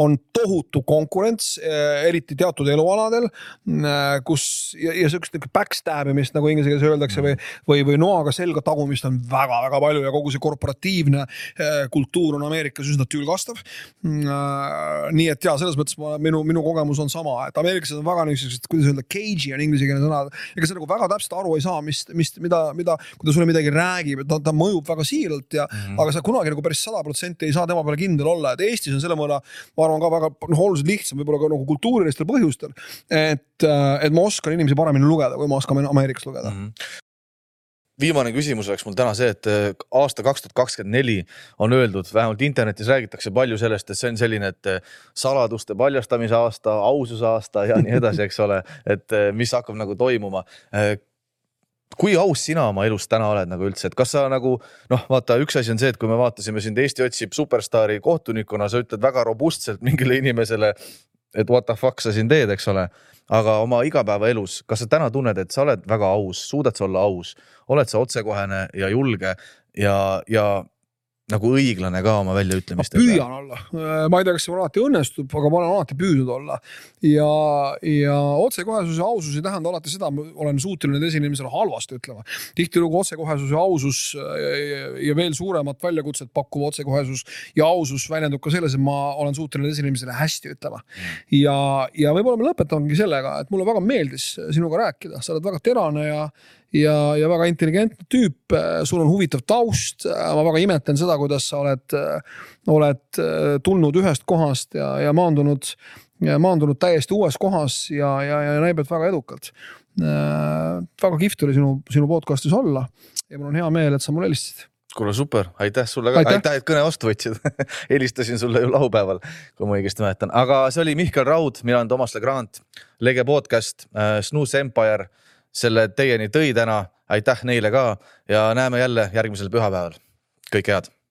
on tohutu konkurents äh,, eriti teatud elualadel äh,, kus ja, ja siukest sihuke backstab imist nagu inglise keeles öeldakse või, või, või noaga selga tagumist on väga-väga palju ja kogu see korporatiivne äh, kultuur on Ameerikas üsna tülgastav. Mm, äh, nii et ja selles mõttes ma, minu, minu kogemus on sama, et ameeriklased on väga niisugused, kuidas öelda, cage'i on inglisekeelne sõna. ega sa nagu väga täpselt aru ei saa, mis, mis, mida, mida, kui ta sulle midagi räägib, et ta, ta mõjub väga siiralt ja mm, -hmm. aga sa kunagi nagu päris sada protsenti ei saa tema peale kindel olla, et Eestis on selle võrra, ma arvan ka väga noh, oluliselt lihtsam, võib-olla ka nagu kultuurilistel põhjustel. et, äh, et ma oskan inimesi paremini lugeda lugeda, kui me oskame Ameerikas lugeda mm. -hmm viimane küsimus oleks mul täna see, et äh, aasta kaks tuhat kakskümmend neli on öeldud, vähemalt internetis räägitakse palju sellest, et see on selline, et äh, saladuste paljastamise aasta, aususe aasta ja nii edasi, eks ole, et äh, mis hakkab nagu toimuma kui aus sina oma elus täna oled nagu üldse, et kas sa nagu noh, vaata, üks asi on see, et kui me vaatasime sind Eesti otsib superstaari kohtunikuna, sa ütled väga robustselt mingile inimesele, et what the fuck sa siin teed, eks ole. aga oma igapäevaelus, kas sa täna tunned, et sa oled väga aus, suudad sa olla aus, oled sa otsekohene ja julge ja, ja nagu õiglane ka oma väljaütlemistes? püüan olla, ma ei tea, kas see mul alati õnnestub, aga ma olen alati püüdnud olla. ja, ja otsekohesus ja ausus ei tähenda alati seda, ma olen suuteline teisele inimesele halvasti ütlema. tihtilugu otsekohesus ja ausus ja, ja veel suuremat väljakutset pakkuv otsekohesus ja ausus väljendub ka selles, et ma olen suuteline teisele inimesele hästi ütlema. ja, ja võib-olla me lõpetamegi sellega, et mulle väga meeldis sinuga rääkida, sa oled väga terane ja ja, ja väga intelligentne tüüp, sul on huvitav taust, ma väga imetlen seda, kuidas sa oled, oled tulnud ühest kohast ja, ja maandunud, maandunud täiesti uues kohas ja, ja, ja näib, et väga edukalt. väga kihvt oli sinu, sinu podcast'is olla ja mul on hea meel, et sa mulle helistasid. Kuule super, aitäh sulle ka, aitäh, et kõne vastu võtsid. [LAUGHS] Helistasin sulle ju laupäeval, kui ma õigesti mäletan, aga see oli Mihkel Raud, mina olen Toomas Legrand, Lege podcast äh,, Snooze Empire selle teieni tõi täna. aitäh neile ka ja näeme jälle järgmisel pühapäeval. kõike head